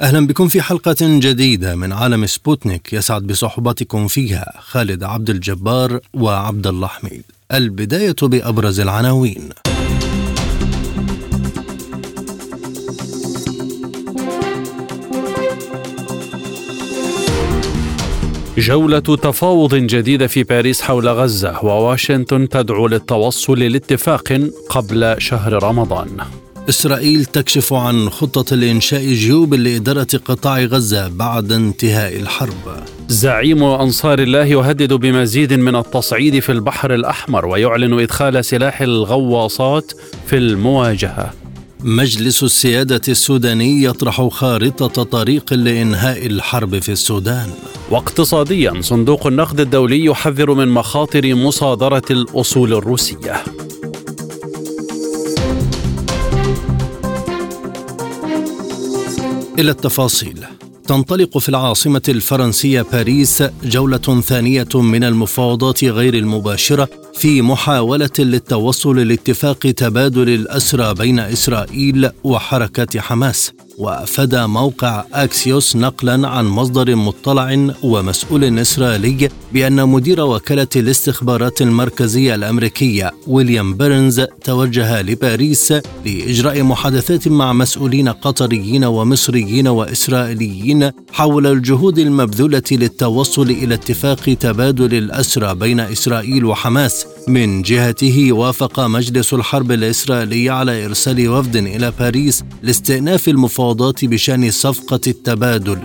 أهلا بكم في حلقة جديدة من عالم سبوتنيك يسعد بصحبتكم فيها خالد عبد الجبار وعبد الله حميد. البداية بأبرز العناوين. جولة تفاوض جديدة في باريس حول غزة وواشنطن تدعو للتوصل لاتفاق قبل شهر رمضان. إسرائيل تكشف عن خطة لإنشاء جيوب لإدارة قطاع غزة بعد انتهاء الحرب. زعيم أنصار الله يهدد بمزيد من التصعيد في البحر الأحمر ويعلن إدخال سلاح الغواصات في المواجهة. مجلس السيادة السوداني يطرح خارطة طريق لإنهاء الحرب في السودان. واقتصاديا صندوق النقد الدولي يحذر من مخاطر مصادرة الأصول الروسية. إلى التفاصيل. تنطلق في العاصمة الفرنسية باريس جولة ثانية من المفاوضات غير المباشرة في محاولة للتوصل لاتفاق تبادل الأسرى بين إسرائيل وحركة حماس. وافاد موقع أكسيوس نقلا عن مصدر مطلع ومسؤول إسرائيلي بأن مدير وكالة الاستخبارات المركزية الأمريكية ويليام بيرنز توجه لباريس لإجراء محادثات مع مسؤولين قطريين ومصريين وإسرائيليين حول الجهود المبذولة للتوصل إلى اتفاق تبادل الاسرى بين إسرائيل وحماس. من جهته وافق مجلس الحرب الإسرائيلي على إرسال وفد إلى باريس لاستئناف المفاوضات بشأن صفقة التبادل.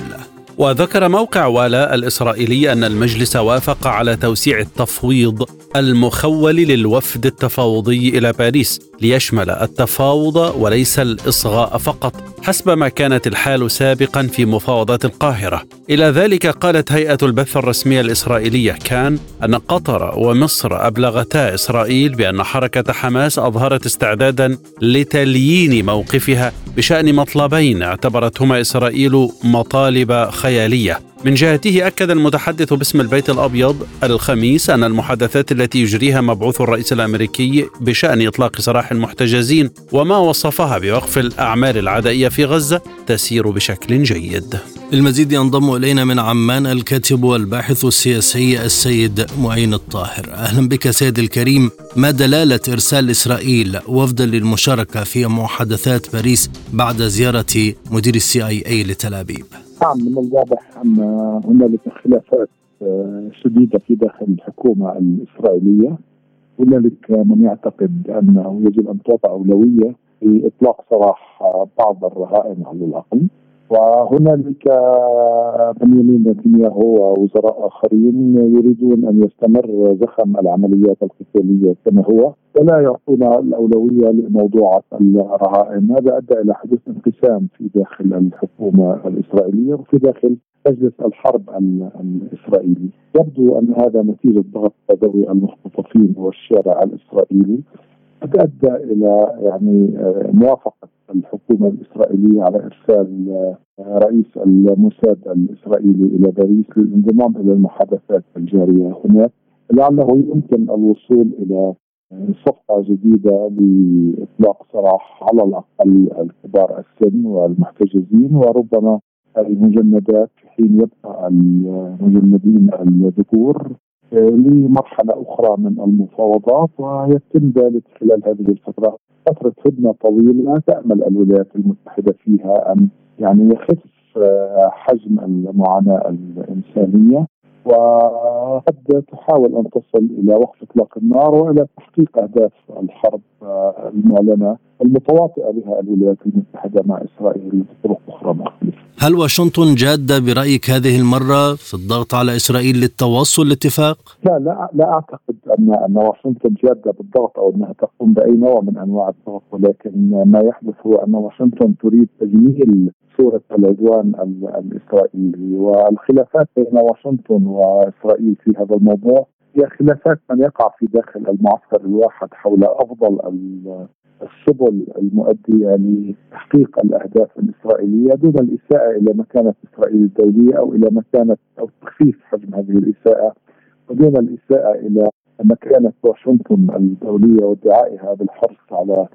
وذكر موقع والا الإسرائيلي أن المجلس وافق على توسيع التفويض المخول للوفد التفاوضي إلى باريس. ليشمل التفاوض وليس الإصغاء فقط حسب ما كانت الحال سابقا في مفاوضات القاهرة. إلى ذلك قالت هيئة البث الرسمية الإسرائيلية كان أن قطر ومصر أبلغتا إسرائيل بأن حركة حماس أظهرت استعدادا لتليين موقفها بشأن مطلبين اعتبرتهما إسرائيل مطالب خيالية. من جهته أكد المتحدث باسم البيت الأبيض الخميس أن المحادثات التي يجريها مبعوث الرئيس الأمريكي بشأن إطلاق سراح المحتجزين وما وصفها بوقف الأعمال العدائية في غزة تسير بشكل جيد. المزيد ينضم إلينا من عمان الكاتب والباحث السياسي السيد معين الطاهر. أهلا بك سيد الكريم. ما دلالة إرسال إسرائيل وفدا للمشاركة في محادثات باريس بعد زيارة مدير السي آي إي لتل أبيب؟ نعم من الواضح أن هنالك خلافات آه، شديدة في داخل الحكومة الإسرائيلية. هنالك من يعتقد أنه يجب أن تعطى أولوية لإطلاق سراح بعض الرهائن على الأقل. وهنالك بنيامين نتنياهو ووزراء آخرين يريدون أن يستمر زخم العمليات القتالية كما هو ولا يعطون الأولوية لموضوع الرهائن، هذا أدى إلى حدوث انقسام في داخل الحكومة الإسرائيلية وفي داخل مجلس الحرب الإسرائيلي، يبدو أن هذا نتيجة ضغط ذوي المختطفين والشارع الإسرائيلي. ادى إلى يعني موافقة الحكومة الإسرائيلية على إرسال آه، رئيس الموساد الإسرائيلي إلى باريس للانضمام إلى المحادثات الجارية هناك لعله يمكن الوصول إلى صفقة جديدة لإطلاق سراح على الأقل الكبار السن والمحتجزين وربما المجندات في حين يبقى المجندين الذكور لمرحلة أخرى من المفاوضات ويتم ذلك خلال هذه الفترة. فترة هدنة طويلة تأمل الولايات المتحدة فيها أن يعني يخف حجم المعاناة الإنسانية. وقد تحاول أن تصل إلى وقف إطلاق النار وإلى تحقيق أهداف الحرب المعلنة المتواطئة بها الولايات المتحدة مع إسرائيل بطرق أخرى مختلفة. هل واشنطن جادة برأيك هذه المرة في الضغط على إسرائيل للتوصل لاتفاق؟ لا لا لا أعتقد ان أن واشنطن جادة بالضغط أو أنها تقوم بأي نوع من أنواع الضغط ولكن ما يحدث هو أن واشنطن تريد تجميل صورة العدوان الإسرائيلي والخلافات بين واشنطن وإسرائيل في هذا الموضوع. هي خلافات من يقع في داخل المعسكر الواحد حول أفضل السبل المؤدية لتحقيق الأهداف الإسرائيلية دون الإساءة إلى مكانة إسرائيل الدولية أو إلى مكانة أو تخفيف حجم هذه الإساءة ودون الإساءة إلى مكانة واشنطن الدولية وادعائها بالحرص على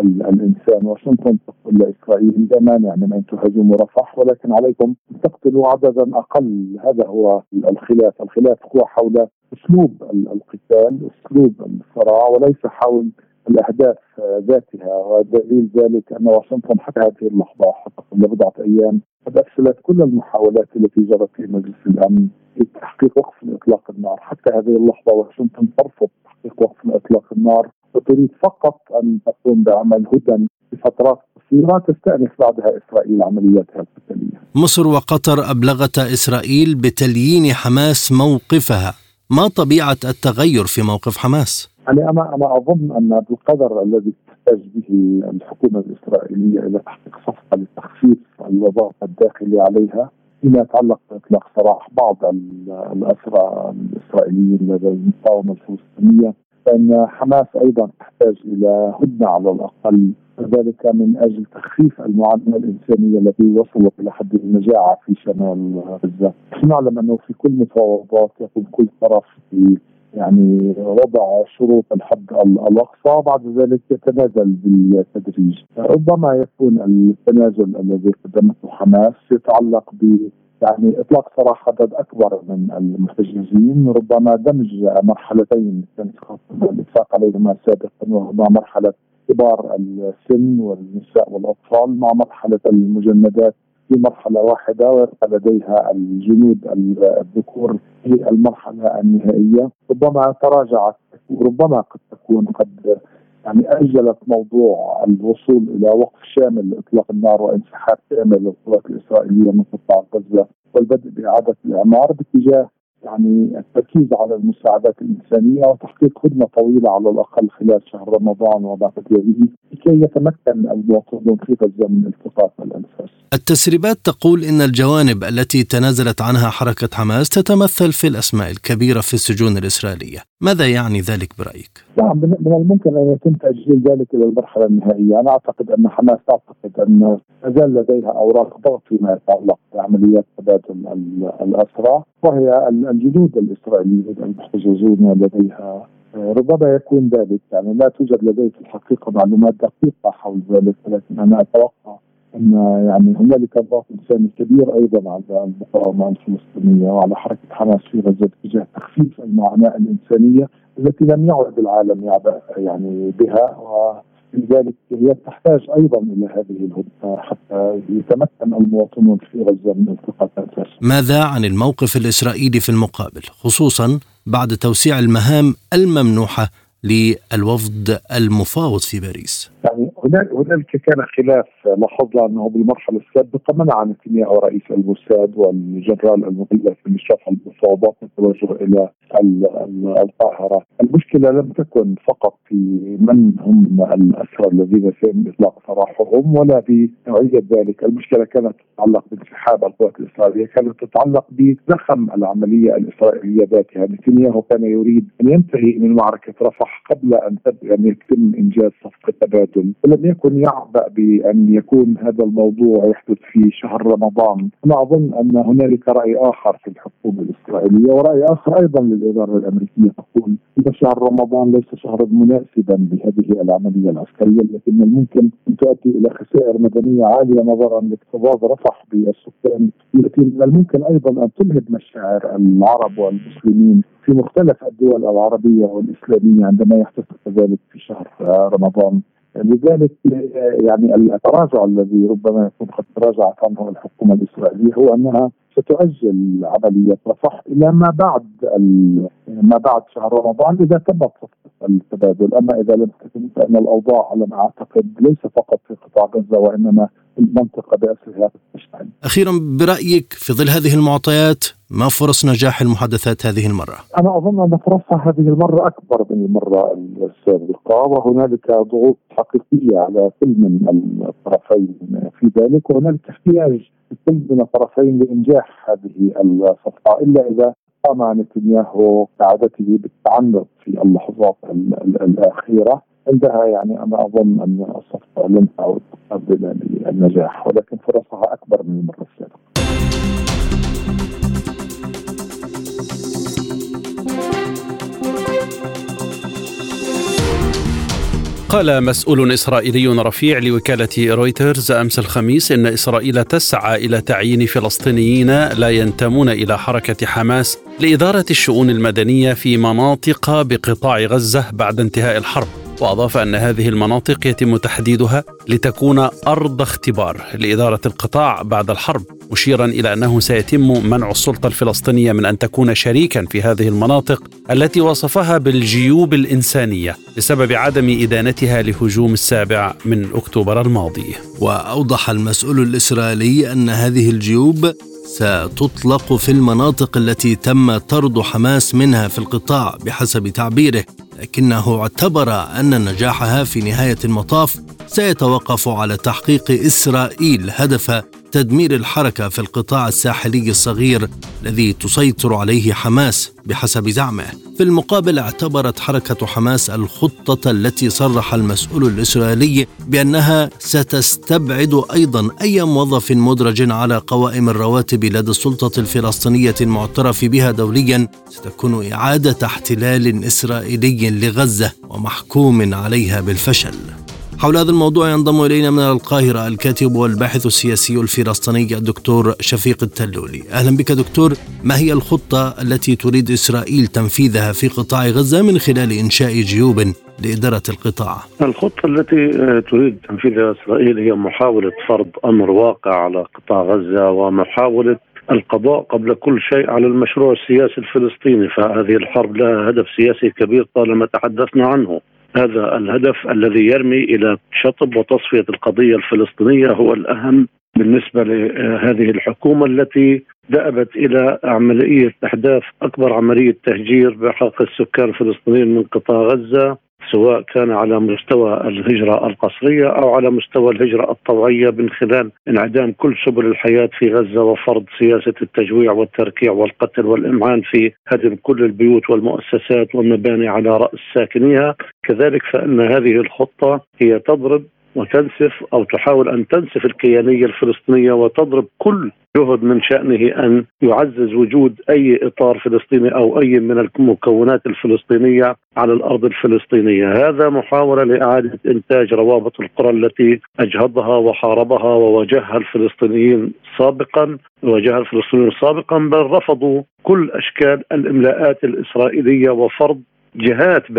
الإنسان واشنطن تقول لإسرائيل لا مانع من أن تهاجموا رفح ولكن عليكم أن تقتلوا عددا أقل. هذا هو الخلاف، الخلاف هو حول أسلوب القتال، أسلوب الصراع وليس حول الأهداف ذاتها. ودليل ذلك أن واشنطن حتى هذه اللحظة حتى قبل بضعة أيام قد أفشلت كل المحاولات التي جرت في مجلس الأمن لتحقيق وقف اطلاق النار، حتى هذه اللحظة واشنطن ترفض تحقيق وقف اطلاق النار. وتريد فقط أن تقوم بعمل هدن لفترات قصيرة تستأنف بعدها إسرائيل عملياتها القتالية. مصر وقطر ابلغتا إسرائيل بتليين حماس موقفها، ما طبيعة التغير في موقف حماس؟ يعني أنا أنا أظن أن بالقدر الذي تحتاج به الحكومة الإسرائيلية إلى تحقيق صفقة لتخفيف الوضع الداخلي عليها فيما يتعلق بإطلاق سراح بعض الأسرى الإسرائيليين لدى المقاومة الفلسطينية فان حماس أيضا تحتاج إلى هدنة على الأقل وذلك من أجل تخفيف المعاناة الإنسانية التي وصلت إلى حد المجاعه في شمال غزة. نعلم أنه في كل مفاوضات يقوم كل طرف يعني وضع شروط الحد الأقصى بعد ذلك يتنازل بالتدريج ربما يكون التنازل الذي قدمته حماس يتعلق ب يعني إطلاق سراح عدد أكبر من المحتجزين ربما دمج مرحلتين كان الاتفاق عليهما سابقا وهما مرحلة كبار السن والنساء والأطفال مع مرحلة المجندات في مرحلة واحدة ويبقى لديها الجنود الذكور في المرحلة النهائية. ربما تراجعت وربما قد تكون قد يعني أجلت موضوع الوصول إلى وقف شامل لإطلاق النار وانسحاب كامل للقوات الإسرائيلية من قطاع غزة والبدء بإعادة الإعمار باتجاه يعني التركيز على المساعدات الإنسانية وتحقيق خدمة طويلة على الأقل خلال شهر رمضان وبعد يليه لكي يتمكن المواطنون في غزة من التقاط الأنفاس. التسريبات تقول إن الجوانب التي تنازلت عنها حركة حماس تتمثل في الأسماء الكبيرة في السجون الإسرائيلية. ماذا يعني ذلك برأيك؟ نعم من الممكن أن يتم تأجيل ذلك إلى المرحلة النهائية أنا أعتقد أن حماس تعتقد أن زال لديها أوراق ضغط فيما يتعلق بعمليات تبادل الأسرى وهي الجنود الإسرائيليين المحتجزون لديها ربما يكون ذلك يعني لا توجد لدي في الحقيقة معلومات دقيقة حول ذلك ولكن أنا أتوقع أن يعني هنالك ضغط إنساني كبير أيضا على المقاومة الفلسطينية وعلى حركة حماس في غزة تجاه تخفيف المعاناة الإنسانية التي لم يعد العالم يعبأ يعني بها لذلك هي تحتاج أيضا إلى هذه الهدنة حتى يتمكن المواطنون في غزة من التقاط الانفاس. ماذا عن الموقف الإسرائيلي في المقابل خصوصا بعد توسيع المهام الممنوحة للوفد المفاوض في باريس؟ يعني هنالك كان خلاف لاحظنا أنه بالمرحلة السابقة منع نتنياهو رئيس الموساد والجنرال المغلف من شرح المفاوضات التوجه إلى القاهرة، المشكلة لم تكن فقط في من هم الأسرى الذين سيتم إطلاق سراحهم ولا بنوعيه ذلك، المشكلة كانت تتعلق بانسحاب القوات الإسرائيلية، كانت تتعلق بزخم العملية الإسرائيلية ذاتها، نتنياهو كان يريد أن ينتهي من معركة رفح قبل أن ان يتم إنجاز صفقة تبادل، ولم يكن يعبأ بأن يكون هذا الموضوع يحدث في شهر رمضان، أنا أظن أن هنالك رأي آخر في الحكومة الإسرائيلية ورأي آخر أيضا للإدارة الأمريكية تقول إن شهر رمضان ليس شهرا مناسبا لهذه العملية العسكرية التي من الممكن أن تؤدي إلى خسائر مدنية عالية نظرا لاكتظاظ رفح بالسكان التي من الممكن أيضا أن تلهب مشاعر العرب والمسلمين. في مختلف الدول العربية والإسلامية عندما يحدث ذلك في شهر رمضان لذلك يعني التراجع الذي ربما يكون قد تراجعت عنه الحكومة الإسرائيلية هو أنها ستؤجل عملية رفح إلى ما بعد ما بعد شهر رمضان إذا تمت التبادل، أما إذا لم تتم فإن الأوضاع على ما أعتقد ليس فقط في قطاع غزة وإنما المنطقة بأسرها. أخيرا برأيك في ظل هذه المعطيات ما فرص نجاح المحادثات هذه المرة؟ أنا أظن أن فرصها هذه المرة أكبر من المرة السابقة وهنالك ضغوط حقيقية على كل من الطرفين في ذلك وهنالك احتياج كل من الطرفين لإنجاح هذه الصفقة إلا إذا قام نتنياهو كعادته بالتعنت في اللحظات الأخيرة عندها يعني أنا أظن أن الصفقة لن تعود قابله للنجاح ولكن فرصها أكبر من المرة السابقة. قال مسؤول إسرائيلي رفيع لوكالة رويترز أمس الخميس إن إسرائيل تسعى إلى تعيين فلسطينيين لا ينتمون إلى حركة حماس لإدارة الشؤون المدنية في مناطق بقطاع غزة بعد انتهاء الحرب. وأضاف أن هذه المناطق يتم تحديدها لتكون أرض اختبار لإدارة القطاع بعد الحرب. مشيرا إلى أنه سيتم منع السلطة الفلسطينية من أن تكون شريكا في هذه المناطق التي وصفها بالجيوب الإنسانية بسبب عدم إدانتها لهجوم السابع من أكتوبر الماضي. وأوضح المسؤول الإسرائيلي أن هذه الجيوب ستطلق في المناطق التي تم طرد حماس منها في القطاع بحسب تعبيره لكنه اعتبر أن نجاحها في نهاية المطاف سيتوقف على تحقيق إسرائيل هدف تدمير الحركة في القطاع الساحلي الصغير الذي تسيطر عليه حماس بحسب زعمه. في المقابل اعتبرت حركة حماس الخطة التي صرح المسؤول الإسرائيلي بأنها ستستبعد أيضا أي موظف مدرج على قوائم الرواتب لدى السلطة الفلسطينية المعترف بها دوليا ستكون إعادة احتلال إسرائيلي لغزة ومحكوم عليها بالفشل. حول هذا الموضوع ينضم إلينا من القاهرة الكاتب والباحث السياسي الفلسطيني الدكتور شفيق التلولي. أهلا بك دكتور، ما هي الخطة التي تريد إسرائيل تنفيذها في قطاع غزة من خلال إنشاء جيوب لإدارة القطاع؟ الخطة التي تريد تنفيذها إسرائيل هي محاولة فرض أمر واقع على قطاع غزة ومحاولة القضاء قبل كل شيء على المشروع السياسي الفلسطيني فهذه الحرب لها هدف سياسي كبير طالما تحدثنا عنه هذا الهدف الذي يرمي إلى شطب وتصفية القضية الفلسطينية هو الأهم بالنسبة لهذه الحكومة التي دأبت إلى عملية أحداث أكبر عملية تهجير بحق السكان الفلسطينيين من قطاع غزة. سواء كان على مستوى الهجرة القصرية أو على مستوى الهجرة الطوعية من خلال انعدام كل سبل الحياة في غزة وفرض سياسة التجويع والتركيع والقتل والإمعان في هدم كل البيوت والمؤسسات والمباني على رأس ساكنيها. كذلك فإن هذه الخطة هي تضرب وتنسف أو تحاول أن تنسف الكيانية الفلسطينية وتضرب كل جهد من شأنه أن يعزز وجود أي إطار فلسطيني أو أي من المكونات الفلسطينية على الأرض الفلسطينية، هذا محاولة لإعادة إنتاج روابط القرى التي أجهضها وحاربها وواجهها الفلسطينيين سابقا، واجهها الفلسطينيين سابقا بل رفضوا كل أشكال الإملاءات الإسرائيلية وفرض جهات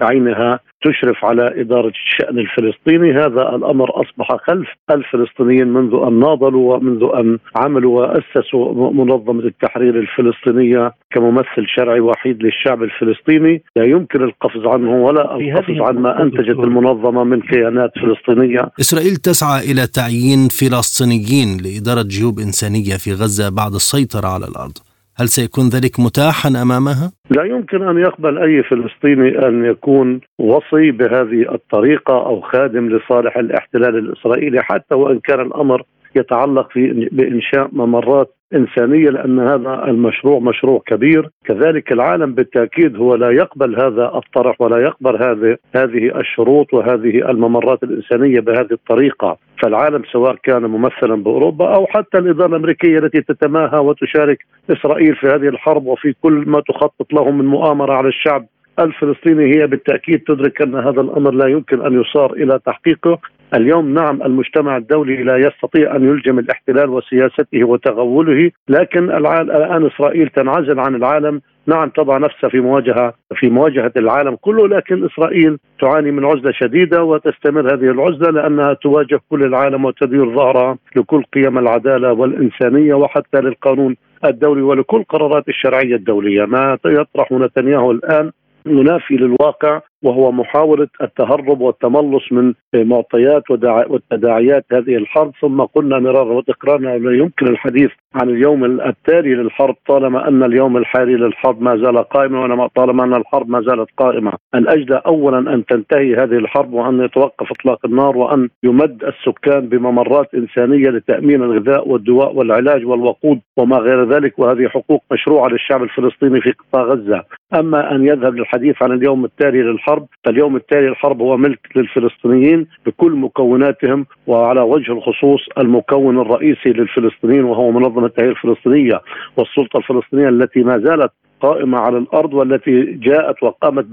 بعينها تشرف على إدارة الشأن الفلسطيني. هذا الأمر أصبح خلف الفلسطينيين منذ أن ناضلوا ومنذ أن عملوا وأسسوا منظمة التحرير الفلسطينية كممثل شرعي وحيد للشعب الفلسطيني. لا يمكن القفز عنه ولا القفز عن ما أنتجت المنظمة من كيانات فلسطينية. إسرائيل تسعى إلى تعيين فلسطينيين لإدارة جيوب إنسانية في غزة بعد السيطرة على الأرض. هل سيكون ذلك متاحا أمامها؟ لا يمكن أن يقبل أي فلسطيني أن يكون وصي بهذه الطريقة أو خادم لصالح الاحتلال الإسرائيلي حتى وإن كان الأمر يتعلق في بإنشاء ممرات إنسانية لأن هذا المشروع مشروع كبير، كذلك العالم بالتأكيد هو لا يقبل هذا الطرح ولا يقبل هذه هذه الشروط وهذه الممرات الإنسانية بهذه الطريقة، فالعالم سواء كان ممثلا بأوروبا أو حتى الإدارة الأمريكية التي تتماهى وتشارك إسرائيل في هذه الحرب وفي كل ما تخطط له من مؤامرة على الشعب الفلسطيني هي بالتأكيد تدرك أن هذا الأمر لا يمكن أن يصار إلى تحقيقه. اليوم نعم المجتمع الدولي لا يستطيع أن يلجم الاحتلال وسياسته وتغوله لكن الآن إسرائيل تنعزل عن العالم. نعم تضع نفسها في مواجهه في مواجهة العالم كله لكن إسرائيل تعاني من عزلة شديدة وتستمر هذه العزلة لأنها تواجه كل العالم وتدير ظهرها لكل قيم العدالة والإنسانية وحتى للقانون الدولي ولكل قرارات الشرعية الدولية. ما يطرح نتنياهو الآن منافي للواقع وهو محاولة التهرب والتملص من معطيات والتداعيات هذه الحرب ثم قلنا مرارا وتكرارا لا يمكن الحديث عن اليوم التالي للحرب طالما أن اليوم الحالي للحرب ما زال قائما وطالما أن الحرب ما زالت قائمة، الاجدى اولا أن تنتهي هذه الحرب وأن يتوقف إطلاق النار وأن يمد السكان بممرات إنسانية لتأمين الغذاء والدواء والعلاج والوقود وما غير ذلك وهذه حقوق مشروعة للشعب الفلسطيني في قطاع غزة، أما أن يذهب للحديث عن اليوم التالي للحرب فاليوم التالي للحرب هو ملك للفلسطينيين بكل مكوناتهم وعلى وجه الخصوص المكون الرئيسي للفلسطينيين وهو منظمة التحرير الفلسطينية والسلطة الفلسطينية التي ما زالت قائمة على الأرض والتي جاءت وقامت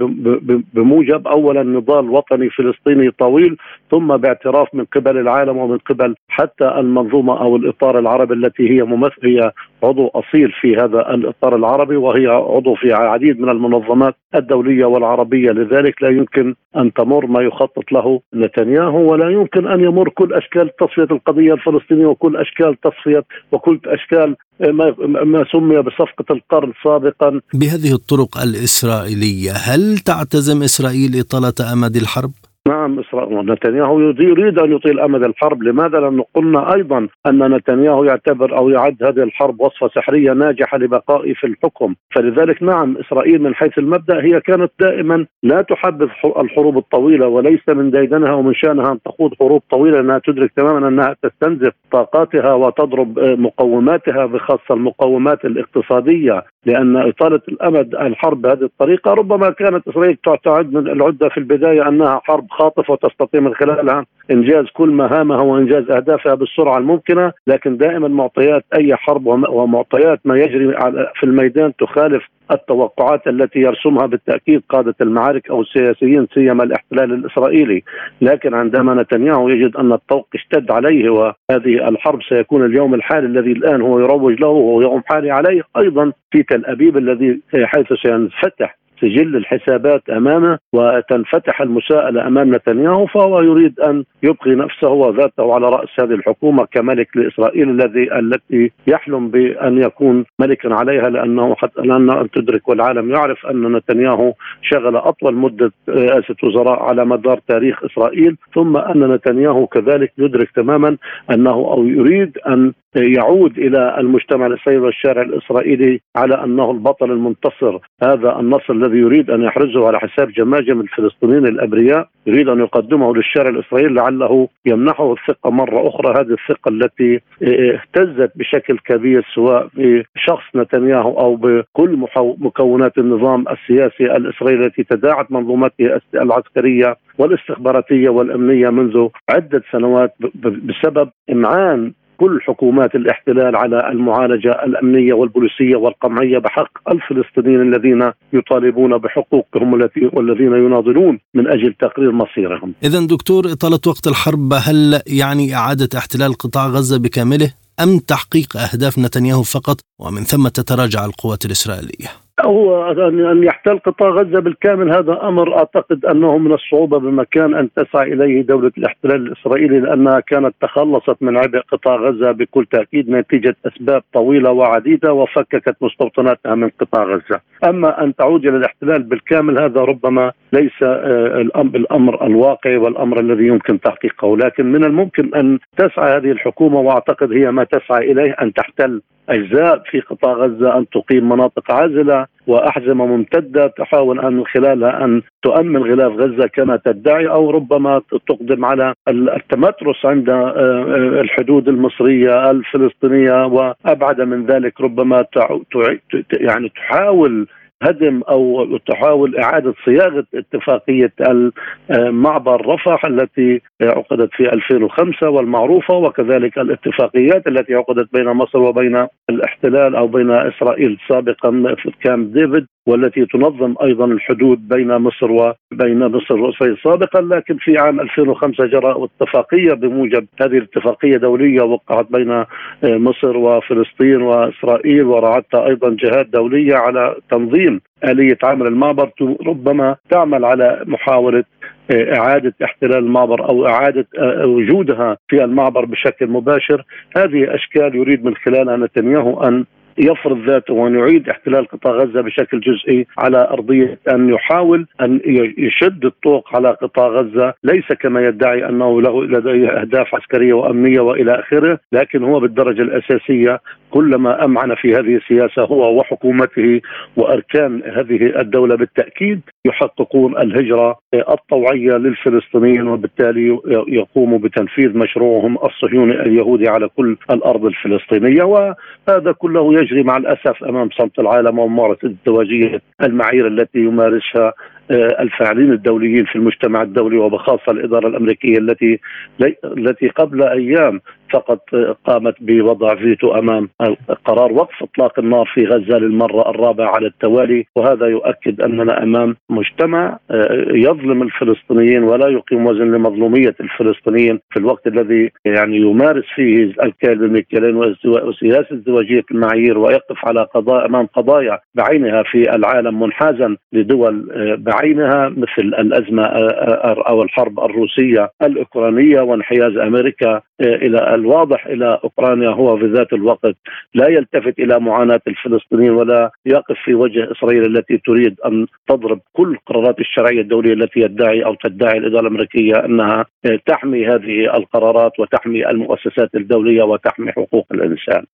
بموجب أولا نضال وطني فلسطيني طويل ثم باعتراف من قبل العالم ومن قبل حتى المنظومة أو الإطار العربي التي هي ممثل هي عضو أصيل في هذا الإطار العربي وهي عضو في عديد من المنظمات الدولية والعربية. لذلك لا يمكن أن تمر ما يخطط له نتنياهو ولا يمكن أن يمر كل أشكال تصفية القضية الفلسطينية وكل أشكال تصفية وكل أشكال ما, سمي بصفقة القرن سابقا بهذه الطرق الإسرائيلية هل تعتزم إسرائيل إطالة أمد الحرب؟ نعم اسرائيل نتنياهو يريد أن يطيل أمد الحرب، لماذا؟ لأنه قلنا أيضا أن نتنياهو يعتبر أو يعد هذه الحرب وصفة سحرية ناجحة لبقائه في الحكم، فلذلك نعم إسرائيل من حيث المبدأ هي كانت دائما لا تحبذ الحروب الطويلة وليس من ديدنها ومن شأنها أن تخوض حروب طويلة لانها تدرك تماما أنها تستنزف طاقاتها وتضرب مقوماتها بخاصة المقومات الاقتصادية لأن إطالة الأمد الحرب بهذه الطريقة ربما كانت إسرائيل تعد من العدة في البداية أنها حرب خاطفه وتستطيع من خلالها إنجاز كل مهامها وإنجاز أهدافها بالسرعة الممكنة، لكن دائما معطيات أي حرب ومعطيات ما يجري في الميدان تخالف التوقعات التي يرسمها بالتأكيد قادة المعارك أو السياسيين سيما الاحتلال الإسرائيلي، لكن عندما نتنياهو يجد أن الطوق اشتد عليه وهذه الحرب سيكون اليوم الحالي الذي الآن هو يروج له وهو يوم حالي عليه أيضا في تل أبيب الذي حيث سينفتح سجل الحسابات أمامه وتنفتح المساءلة أمام نتنياهو فهو يريد أن يبقي نفسه وذاته على رأس هذه الحكومة كملك لإسرائيل الذي التي يحلم بأن يكون ملكا عليها لأنه حتى لأن ان تدرك والعالم يعرف أن نتنياهو شغل أطول مدة رئاسه وزراء على مدار تاريخ إسرائيل ثم أن نتنياهو كذلك يدرك تماما أنه أو يريد أن يعود إلى المجتمع الاسرائيلي والشارع الإسرائيلي على أنه البطل المنتصر. هذا النصر الذي يريد أن يحرزه على حساب جماجم الفلسطينيين الأبرياء يريد أن يقدمه للشارع الإسرائيلي لعله يمنحه الثقة مرة أخرى. هذه الثقة التي اهتزت بشكل كبير سواء بشخص نتنياهو أو بكل مكونات النظام السياسي الإسرائيلي التي تداعت منظومته العسكرية والاستخباراتية والأمنية منذ عدة سنوات بسبب إمعان كل حكومات الاحتلال على المعالجة الأمنية والبوليسية والقمعية بحق الفلسطينيين الذين يطالبون بحقوقهم والذين يناضلون من أجل تقرير مصيرهم. اذا دكتور إطالة وقت الحرب هل يعني إعادة احتلال قطاع غزة بكامله أم تحقيق أهداف نتنياهو فقط ومن ثم تتراجع القوات الإسرائيلية؟ هو ان يحتل قطاع غزة بالكامل هذا أمر أعتقد أنه من الصعوبة بمكان أن تسعى إليه دولة الاحتلال الإسرائيلي لأنها كانت تخلصت من عبء قطاع غزة بكل تأكيد نتيجة أسباب طويلة وعديدة وفككت مستوطناتها من قطاع غزة، أما أن تعود إلى الاحتلال بالكامل هذا ربما ليس آه، الأمر الواقعي والأمر الذي يمكن تحقيقه، لكن من الممكن أن تسعى هذه الحكومة وأعتقد هي ما تسعى إليه أن تحتل أجزاء في قطاع غزة أن تقيم مناطق عازلة وأحزمة ممتدة تحاول أن خلالها أن تؤمن غلاف غزة كما تدعي أو ربما تقدم على التمترس عند آه، آه، الحدود المصرية الفلسطينية وأبعد من ذلك ربما يعني تحاول هدم أو تحاول إعادة صياغة اتفاقية معبر رفح التي عقدت في 2005 والمعروفة وكذلك الاتفاقيات التي عقدت بين مصر وبين الاحتلال أو بين إسرائيل سابقا في كامب ديفيد والتي تنظم أيضا الحدود بين مصر وبين مصر وإسرائيل سابقا. لكن في عام 2005 جرى اتفاقية بموجب. هذه الاتفاقية دولية وقعت بين مصر وفلسطين وإسرائيل ورعتها أيضا جهات دولية على تنظيم آلية عمل المعبر ربما تعمل على محاولة إعادة احتلال المعبر أو إعادة آه، وجودها في المعبر بشكل مباشر. هذه أشكال يريد من خلالها نتنياهو أن يفرض ذاته وأن يعيد احتلال قطاع غزة بشكل جزئي على أرضية أن يحاول أن يشد الطوق على قطاع غزة. ليس كما يدعي أنه له لديه أهداف عسكرية وأمنية وإلى آخره لكن هو بالدرجة الأساسية كلما أمعن في هذه السياسة هو وحكومته وأركان هذه الدولة بالتأكيد يحققون الهجرة الطوعية للفلسطينيين وبالتالي يقوموا بتنفيذ مشروعهم الصهيوني اليهودي على كل الأرض الفلسطينية. وهذا كله يجري مع الأسف أمام صمت العالم وممارسة ازدواجيه المعايير التي يمارسها الفاعلين الدوليين في المجتمع الدولي وبخاصة الإدارة الأمريكية التي التي قبل أيام فقط قامت بوضع فيتو أمام قرار وقف إطلاق النار في غزة للمرة الرابعة على التوالي. وهذا يؤكد أننا أمام مجتمع آه، يظلم الفلسطينيين ولا يقيم وزن لمظلومية الفلسطينيين في الوقت الذي يعني يمارس فيه الكلب بالمكيالين وسياسة ازدواجيه المعايير ويقف على قضاء أمام قضايا بعينها في العالم منحازا لدول آه، بعينها مثل الأزمة آه، أو الحرب الروسية الأوكرانية وانحياز أمريكا إلى الواضح إلى أوكرانيا هو في ذات الوقت لا يلتفت إلى معاناة الفلسطينيين ولا يقف في وجه إسرائيل التي تريد أن تضرب كل قرارات الشرعية الدولية التي يدعي أو تدعي الإدارة الأمريكية أنها تحمي هذه القرارات وتحمي المؤسسات الدولية وتحمي حقوق الإنسان.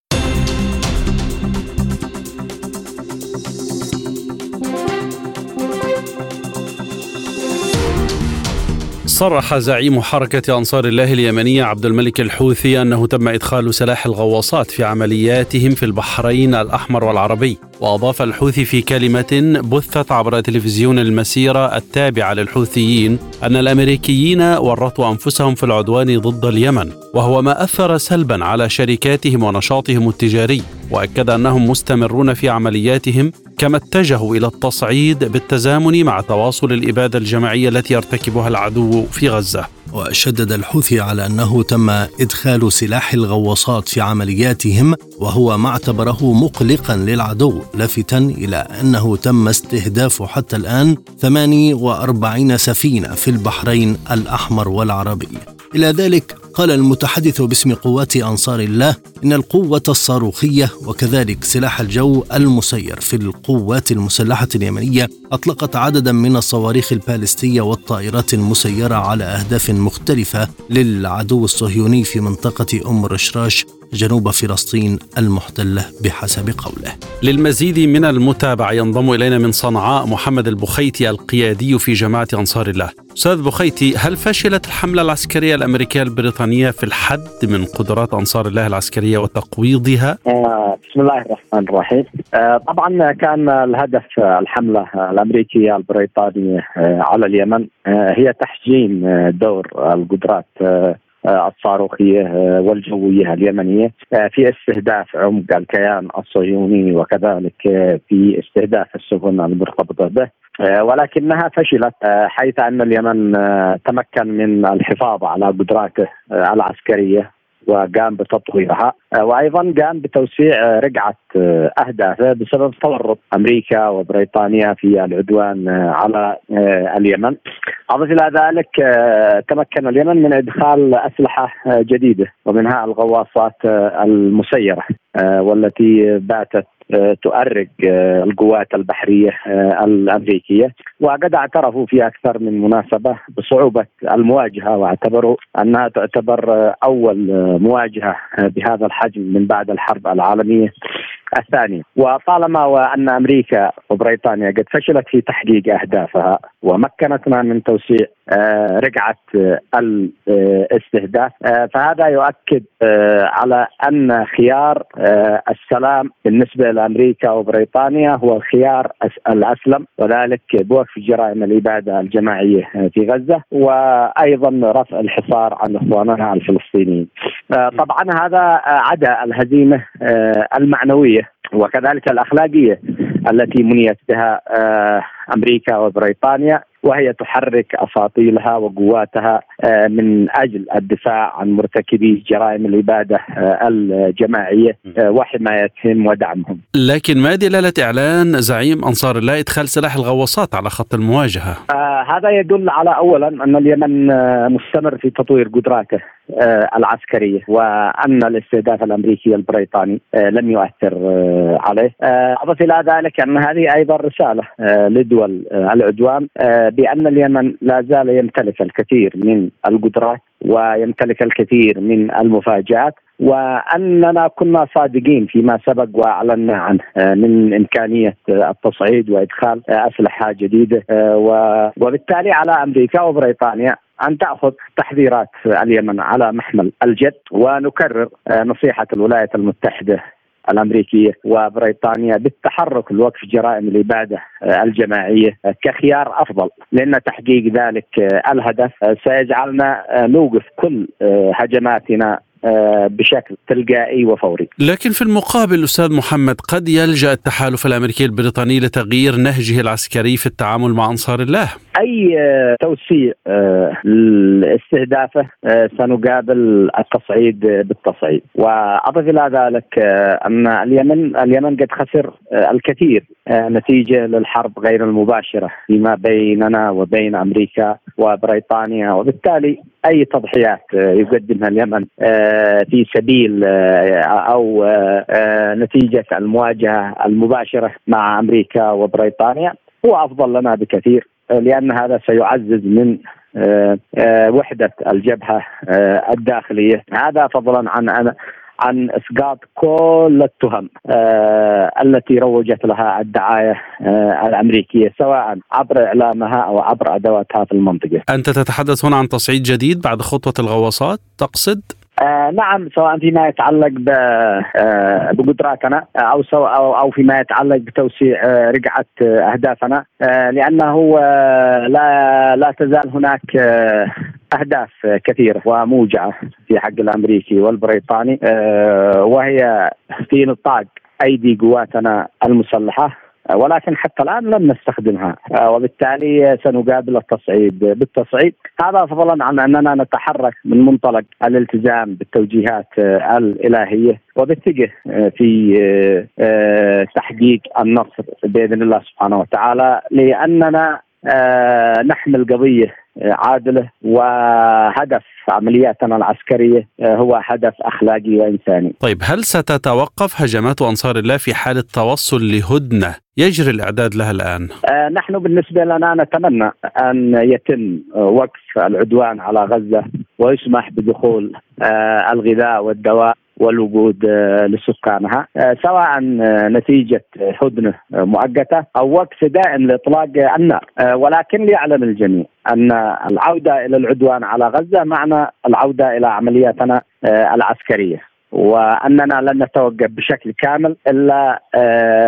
صرح زعيم حركة أنصار الله اليمنية عبد الملك الحوثي أنه تم إدخال سلاح الغواصات في عملياتهم في البحرين الأحمر والعربي. وأضاف الحوثي في كلمة بثت عبر تلفزيون المسيرة التابعة للحوثيين أن الأمريكيين ورطوا أنفسهم في العدوان ضد اليمن وهو ما أثر سلبا على شركاتهم ونشاطهم التجاري. وأكد أنهم مستمرون في عملياتهم كما اتجهوا إلى التصعيد بالتزامن مع تواصل الإبادة الجماعية التي يرتكبها العدو في غزة. وشدد الحوثي على أنه تم إدخال سلاح الغواصات في عملياتهم وهو ما اعتبره مقلقا للعدو لافتا إلى أنه تم استهداف حتى الآن 48 سفينة في البحرين الأحمر والعربي. إلى ذلك قال المتحدث باسم قوات أنصار الله إن القوة الصاروخية وكذلك سلاح الجو المسير في القوات المسلحة اليمنية أطلقت عددا من الصواريخ البالستية والطائرات المسيرة على أهداف مختلفة للعدو الصهيوني في منطقة أم رشراش جنوب فلسطين المحتلة بحسب قوله. للمزيد من المتابعة ينضم إلينا من صنعاء محمد البخيتي القيادي في جماعة أنصار الله. أستاذ بخيتي هل فشلت الحملة العسكرية الأمريكية البريطانية في الحد من قدرات أنصار الله العسكرية وتقويضها؟ آه بسم الله الرحمن الرحيم. آه طبعا كان الهدف الحملة الأمريكية البريطانية آه على اليمن هي تحجيم دور القدرات الصاروخية آه، والجوية اليمنية. آه، في استهداف عمق الكيان الصهيوني وكذلك في استهداف السفن المرتبطة به. ولكنها فشلت حيث أن اليمن تمكن من الحفاظ على قدراته العسكرية. وقام بتطويرها وأيضا قام بتوسيع رقعة أهدافه بسبب تورط أمريكا وبريطانيا في العدوان على اليمن. أضف إلى ذلك تمكن اليمن من إدخال أسلحة جديدة ومنها الغواصات المسيرة والتي باتت تؤرق القوات البحرية الأمريكية. وقد اعترفوا في أكثر من مناسبة بصعوبة المواجهة واعتبروا أنها تعتبر أول مواجهة بهذا الحجم من بعد الحرب العالمية. الثانية وطالما وأن أمريكا وبريطانيا قد فشلت في تحقيق أهدافها ومكنتنا من توسيع آه، رقعة آه، الاستهداف آه، فهذا يؤكد على أن خيار السلام بالنسبة لأمريكا وبريطانيا هو الخيار الأسلم. وذلك بوقف جرائم الإبادة الجماعية في غزة وأيضا رفع الحصار عن إخواننا الفلسطينيين. طبعا هذا عدا الهزيمة المعنوية وكذلك الأخلاقية التي منيت بها أمريكا وبريطانيا وهي تحرك أساطيلها وقواتها من أجل الدفاع عن مرتكبي جرائم الاباده الجماعية وحمايتهم ودعمهم. لكن ما دلالة إعلان زعيم أنصار الله إدخال سلاح الغواصات على خط المواجهة؟ آه هذا يدل على اولا أن اليمن مستمر في تطوير قدراته آه العسكرية وأن الاستهداف الأمريكي البريطاني آه لم يؤثر آه عليه. أضف إلى ذلك أن هذه أيضا رسالة لدول العدوان بأن اليمن لا زال يمتلك الكثير من القدرات ويمتلك الكثير من المفاجآت وأننا كنا صادقين فيما سبق وأعلنا عنه من إمكانية التصعيد وإدخال أسلحة جديدة وبالتالي على أمريكا وبريطانيا أن تأخذ تحذيرات اليمن على محمل الجد ونكرر نصيحة الولايات المتحدة الأمريكية وبريطانيا بالتحرك لوقف جرائم الاباده الجماعية كخيار أفضل. لأن تحقيق ذلك الهدف سيجعلنا نوقف كل هجماتنا بشكل تلقائي وفوري. لكن في المقابل أستاذ محمد قد يلجأ التحالف الأمريكي البريطاني لتغيير نهجه العسكري في التعامل مع أنصار الله. أي توسيع لاستهدافه سنقابل التصعيد بالتصعيد، وأضف إلى ذلك أن اليمن اليمن قد خسر الكثير نتيجة للحرب غير المباشرة فيما بيننا وبين أمريكا وبريطانيا وبالتالي أي تضحيات يقدمها اليمن في سبيل أو نتيجة المواجهة المباشرة مع أمريكا وبريطانيا هو أفضل لنا بكثير لأن هذا سيعزز من وحدة الجبهة الداخلية هذا فضلا عن عن إسقاط كل التهم آه التي روجت لها الدعاية آه الأمريكية سواء عبر إعلامها أو عبر أدواتها في المنطقة. أنت تتحدث هنا عن تصعيد جديد بعد خطوة الغواصات تقصد؟ آه نعم سواء فيما يتعلق آه بقدراتنا أو سو أو فيما يتعلق بتوسيع آه رقعة أهدافنا. لأنه لا لا تزال هناك أهداف كثيرة وموجعة في حق الأمريكي والبريطاني وهي في نطاق أيدي قواتنا المسلحة. ولكن حتى الآن لم نستخدمها. وبالتالي سنقابل التصعيد. بالتصعيد هذا فضلا عن أننا نتحرك من منطلق الالتزام بالتوجيهات الإلهية وبالثقه في تحقيق النصر بإذن الله سبحانه وتعالى لأننا نحمل قضية عادله وهدف عملياتنا العسكرية هو هدف أخلاقي وإنساني. طيب هل ستتوقف هجمات أنصار الله في حاله توصل لهدنة يجري الإعداد لها الآن؟ آه نحن بالنسبة لنا نتمنى أن يتم وقف العدوان على غزة ويسمح بدخول آه الغذاء والدواء والوجود لسكانها سواء نتيجة هدنة مؤقتة أو وقف دائم لإطلاق النار. ولكن ليعلم الجميع أن العودة إلى العدوان على غزة معنى العودة إلى عملياتنا العسكرية. وأننا لن نتوقف بشكل كامل إلا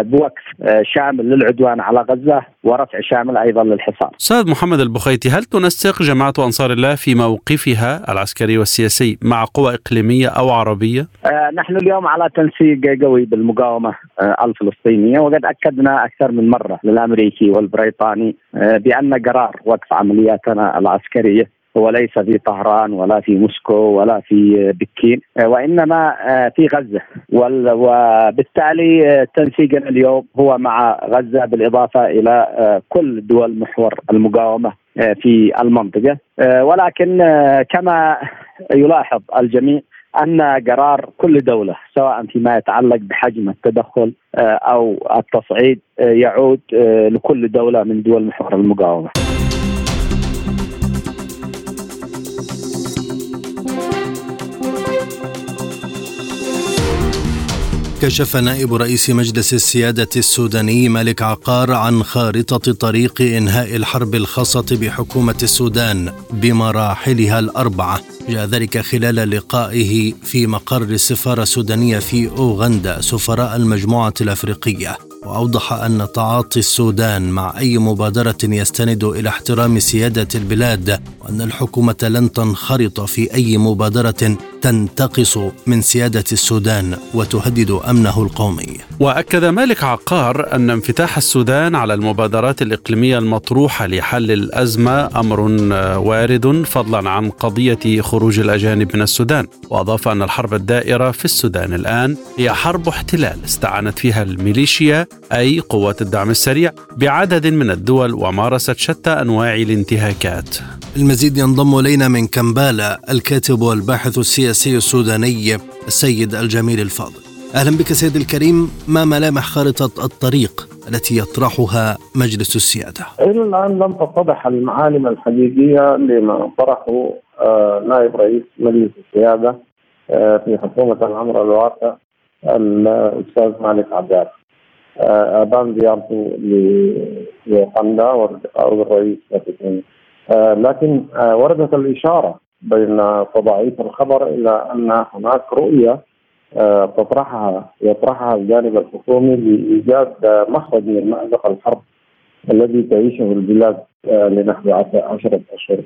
بوقف شامل للعدوان على غزة ورفع شامل أيضا للحصار. أستاذ محمد البخيتي هل تنسق جماعة أنصار الله في موقفها العسكري والسياسي مع قوى إقليمية أو عربية؟ نحن اليوم على تنسيق قوي بالمقاومة الفلسطينية وقد أكدنا أكثر من مرة للأمريكي والبريطاني بأن قرار وقف عملياتنا العسكرية هو ليس في طهران ولا في موسكو ولا في بكين وإنما في غزة وبالتالي تنسيقنا اليوم هو مع غزة بالإضافة إلى كل دول محور المقاومة في المنطقة ولكن كما يلاحظ الجميع أن قرار كل دولة سواء فيما يتعلق بحجم التدخل أو التصعيد يعود لكل دولة من دول محور المقاومة. كشف نائب رئيس مجلس السيادة السوداني مالك عقار عن خارطة طريق إنهاء الحرب الخاصة بحكومة السودان بمراحلها الأربعة. جاء ذلك خلال لقائه في مقر السفارة السودانية في أوغندا سفراء المجموعة الأفريقية. وأوضح أن تعاطي السودان مع أي مبادرة يستند إلى احترام سيادة البلاد أن الحكومة لن تنخرط في أي مبادرة تنتقص من سيادة السودان وتهدد أمنه القومي. وأكد مالك عقار أن انفتاح السودان على المبادرات الإقليمية المطروحة لحل الأزمة أمر وارد فضلا عن قضية خروج الأجانب من السودان. وأضاف أن الحرب الدائرة في السودان الآن هي حرب احتلال استعانت فيها الميليشيا أي قوات الدعم السريع بعدد من الدول ومارست شتى أنواع الانتهاكات. المزيد ينضم إلينا من كمبالا الكاتب والباحث السياسي السوداني السيد الجميل الفاضل. أهلا بك سيد الكريم ما ملامح خارطة الطريق التي يطرحها مجلس السيادة؟ إلى الآن لم تتضح المعالم الحقيقية لما طرحه آه، نائب رئيس مجلس السيادة آه، في حكومة الأمر الواقع الأستاذ مالك عباس آه، أبان زيارته لقندا والتقاء بالرئيس لكن وردت الإشارة بين تضعيف الخبر إلى أن هناك رؤية آه، تطرحها يطرحها الجانب الحكومي لإيجاد مخرج من مأزق الحرب الذي تعيشه البلاد آه، لنحو عشرة أشهر.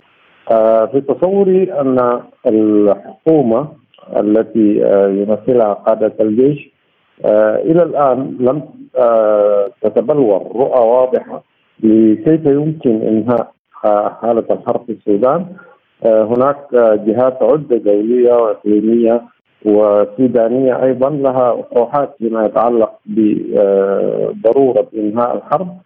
آه، في تصوري أن الحكومة التي يمثلها قادة الجيش إلى الآن لم تتبلور رؤى واضحة لكيف يمكن إنهاء حالة الحرب في السودان. هناك جهات عدة دولية وإقليمية وسودانية أيضا لها أطروحات فيما يتعلق بضرورة إنهاء الحرب.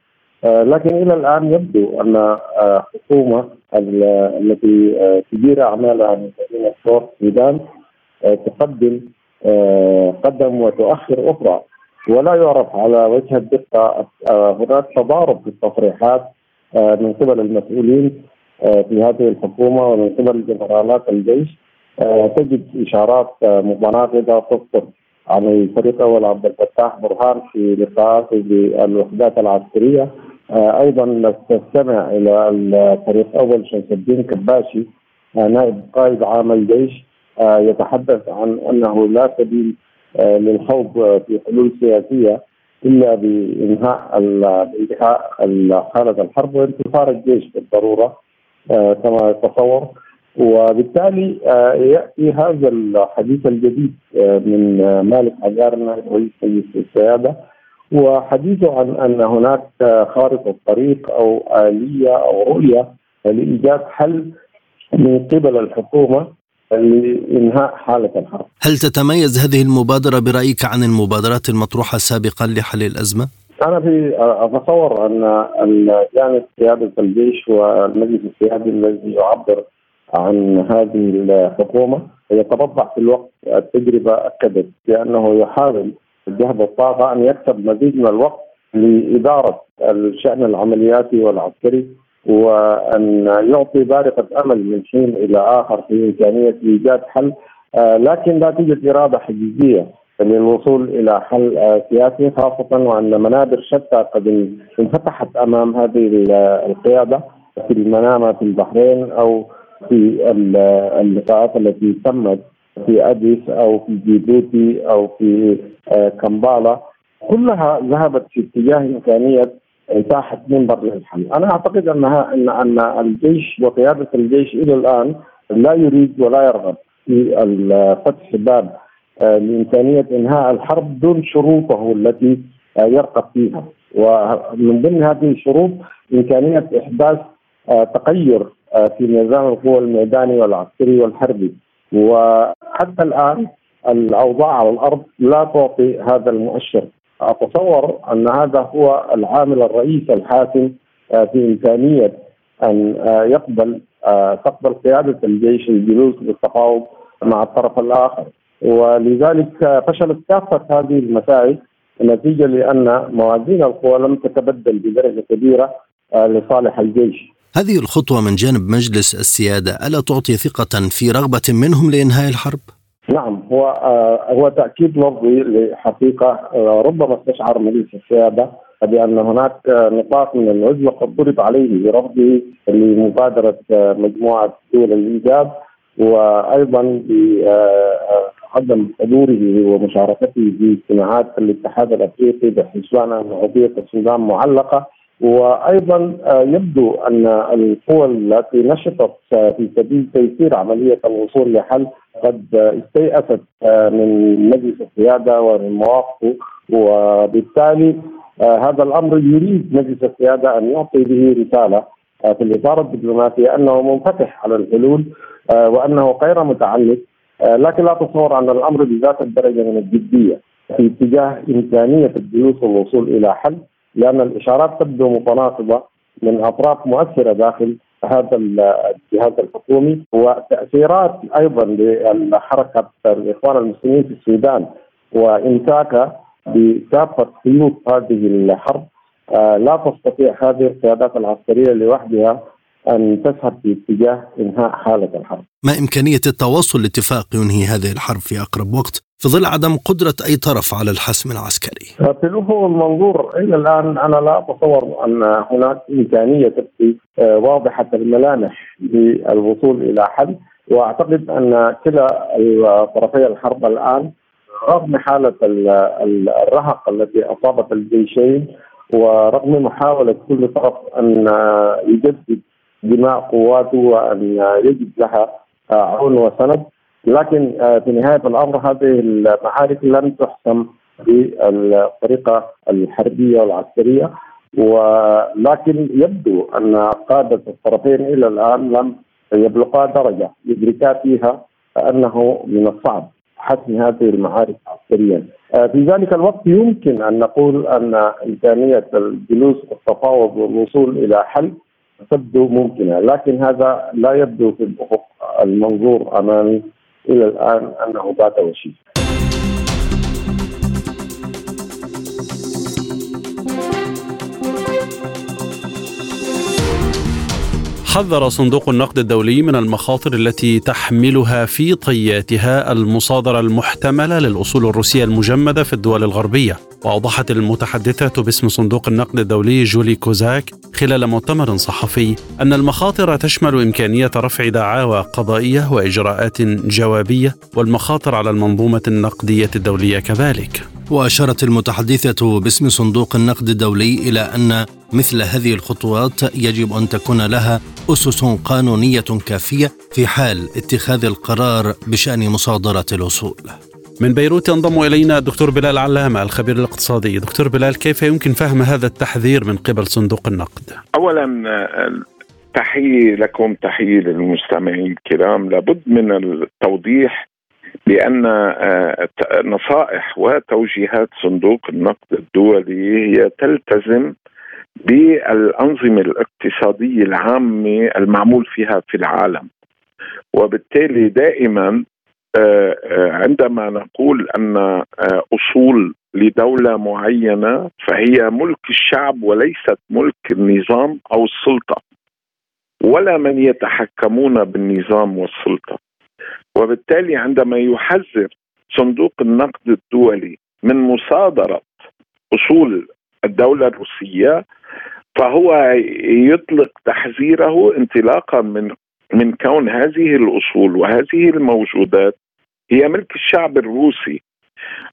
آه، لكن إلى الآن يبدو أن الحكومة آه، التي آه، تدير أعمالها من مدينة صور السودان تقدم قدم وتؤخر أخرى. ولا يعرف على وجه الدقة هناك تضارب في التصريحات من قبل المسؤولين في هذه الحكومة ومن قبل جنرالات الجيش آه، تجد إشارات آه، متناقضه تصدر عن الفريق الأول عبد الفتاح برهان في لقاءاته بالوحدات العسكرية. آه، أيضا تستمع إلى الفريق الأول شمس الدين كباشي نائب قائد عام الجيش يتحدث عن أنه لا سبيل للخوض في حلول سياسية إلا بإنهاء بإنتهاء حالة الحرب وانتصار الجيش بالضرورة. كما يتصور وبالتالي آه، يأتي هذا الحديث الجديد آه، من آه، مالك عجارنا رئيس مجلس السيادة وحديثه عن أن هناك خارطه طريق أو آلية أو رؤية لإيجاد حل من قبل الحكومة لإنهاء حالة الحرب. هل تتميز هذه المبادرة برأيك عن المبادرات المطروحة سابقا لحل الأزمة؟ أنا في أتصور أن جانب قياده الجيش والمجلس السيادي الذي يعبر عن هذه الحكومة. يتبضع في الوقت التجربة أكدت بأنه يحاول جهد الطاقه أن يكسب مزيد من الوقت لإدارة الشأن العملياتي والعسكري وأن يعطي بارقة أمل من حين إلى آخر في إمكانية إيجاد حل آه، لكن لا توجد إرادة حقيقية. للوصول إلى حل سياسي خاصة وأن منابر شتى قد انفتحت أمام هذه القيادة في المنامة في البحرين أو في اللقاءات التي تمت في أديس أو في جيبوتي أو في آه، كمبالا كلها ذهبت في اتجاه إمكانية اتاحه منبر للحل، أنا أعتقد انها ان أن الجيش وقيادة الجيش إلى الآن لا يريد ولا يرغب في فتح باب لإمكانية إنهاء الحرب دون شروطه التي آه، يرغب فيها، ومن ضمن هذه الشروط إمكانية إحداث تغير آه، في نظام القوى الميداني والعسكري والحربي. وحتى الآن الأوضاع على الأرض لا تعطي هذا المؤشر. أتصور أن هذا هو العامل الرئيسي الحاسم آه، في إمكانية أن آه، يقبل تقبل قيادة الجيش الجلوس للتفاوض مع الطرف الآخر. ولذلك فشلت كافة هذه المساعي نتيجة لأن موازين القوى لم تتبدل بدرجة كبيرة لصالح الجيش هذه الخطوة من جانب مجلس السيادة ألا تعطي ثقة في رغبة منهم لإنهاء الحرب؟ نعم هو آه هو تأكيد لفظي لحقيقة آه ربما استشعر مجلس السيادة بأن هناك آه نطاق من العزلة قد ضرب عليه برفضه لمبادرة آه مجموعة دول الإيجاب وأيضا بعدم آه، حضوره ومشاركته في اجتماعات الاتحاد الأفريقي بحسبان أن قضية السودان معلقة. وأيضا يبدو أن القوى التي نشطت في سبيل تيسير عملية الوصول لحل قد استيأست من مجلس القيادة ومن مواقفه وبالتالي هذا الأمر يريد مجلس القيادة أن يعطي به رسالة في الإطار الدبلوماسي أنه منفتح على الحلول وأنه غير متعنت لكن لا تصور أن الأمر بذات الدرجة من الجدية في اتجاه امكانيه الجلوس والوصول إلى حل لأن الإشارات تبدو متناقضه من أطراف مؤثرة داخل هذا الجهاز الحكومي وتأثيرات أيضا لحركة الإخوان المسلمين في السودان وامساكها بكافة خيوط هذه الحرب. آه، لا تستطيع هذه القيادات العسكرية لوحدها أن تذهب في اتجاه إنهاء حالة الحرب. ما إمكانية التواصل لاتفاق ينهي هذه الحرب في أقرب وقت في ظل عدم قدرة أي طرف على الحسم العسكري؟ في الافق المنظور إلى الآن أنا لا أتصور أن هناك إمكانية تبقي آه، واضحة الملامح للوصول إلى حل وأعتقد أن كلا طرفي الحرب الآن رغم حالة الرهق التي أصابت الجيشين ورغم محاولة كل طرف أن يجدد دماء قواته وأن يجد لها عون وسند. لكن في نهاية الأمر هذه المعارك لن تحسم بالطريقة الحربيه والعسكريه ولكن يبدو أن قادة الطرفين إلى الآن لم يبلغا درجة يدركا فيها أنه من الصعب حسم هذه المعارك عسكريا. آه، في ذلك الوقت يمكن أن نقول أن إمكانية الجلوس والتفاوض والوصول إلى حل تبدو ممكنة لكن هذا لا يبدو في الأفق المنظور أمامي إلى الآن أنه بات وشيء. حذر صندوق النقد الدولي من المخاطر التي تحملها في طياتها المصادرة المحتملة للاصول الروسية المجمدة في الدول الغربية. وأوضحت المتحدثة باسم صندوق النقد الدولي جولي كوزاك خلال مؤتمر صحفي أن المخاطر تشمل إمكانية رفع دعاوى قضائية وإجراءات جوابية والمخاطر على المنظومة النقدية الدولية كذلك. وأشارت المتحدثة باسم صندوق النقد الدولي إلى أن مثل هذه الخطوات يجب أن تكون لها أسس قانونية كافية في حال اتخاذ القرار بشأن مصادرة الاصول. من بيروت ينضم إلينا الدكتور بلال علامة الخبير الاقتصادي، دكتور بلال كيف يمكن فهم هذا التحذير من قبل صندوق النقد؟ اولا تحيه لكم تحيه للمستمعين الكرام لابد من التوضيح بان آه، نصائح وتوجيهات صندوق النقد الدولي هي تلتزم بالأنظمة الاقتصادية العامة المعمول فيها في العالم. وبالتالي دائما آه، آه، عندما نقول أن أصول لدولة معينة فهي ملك الشعب وليست ملك النظام أو السلطة ولا من يتحكمون بالنظام والسلطة. وبالتالي عندما يحذر صندوق النقد الدولي من مصادرة أصول الدولة الروسية فهو يطلق تحذيره انطلاقا من من كون هذه الأصول وهذه الموجودات هي ملك الشعب الروسي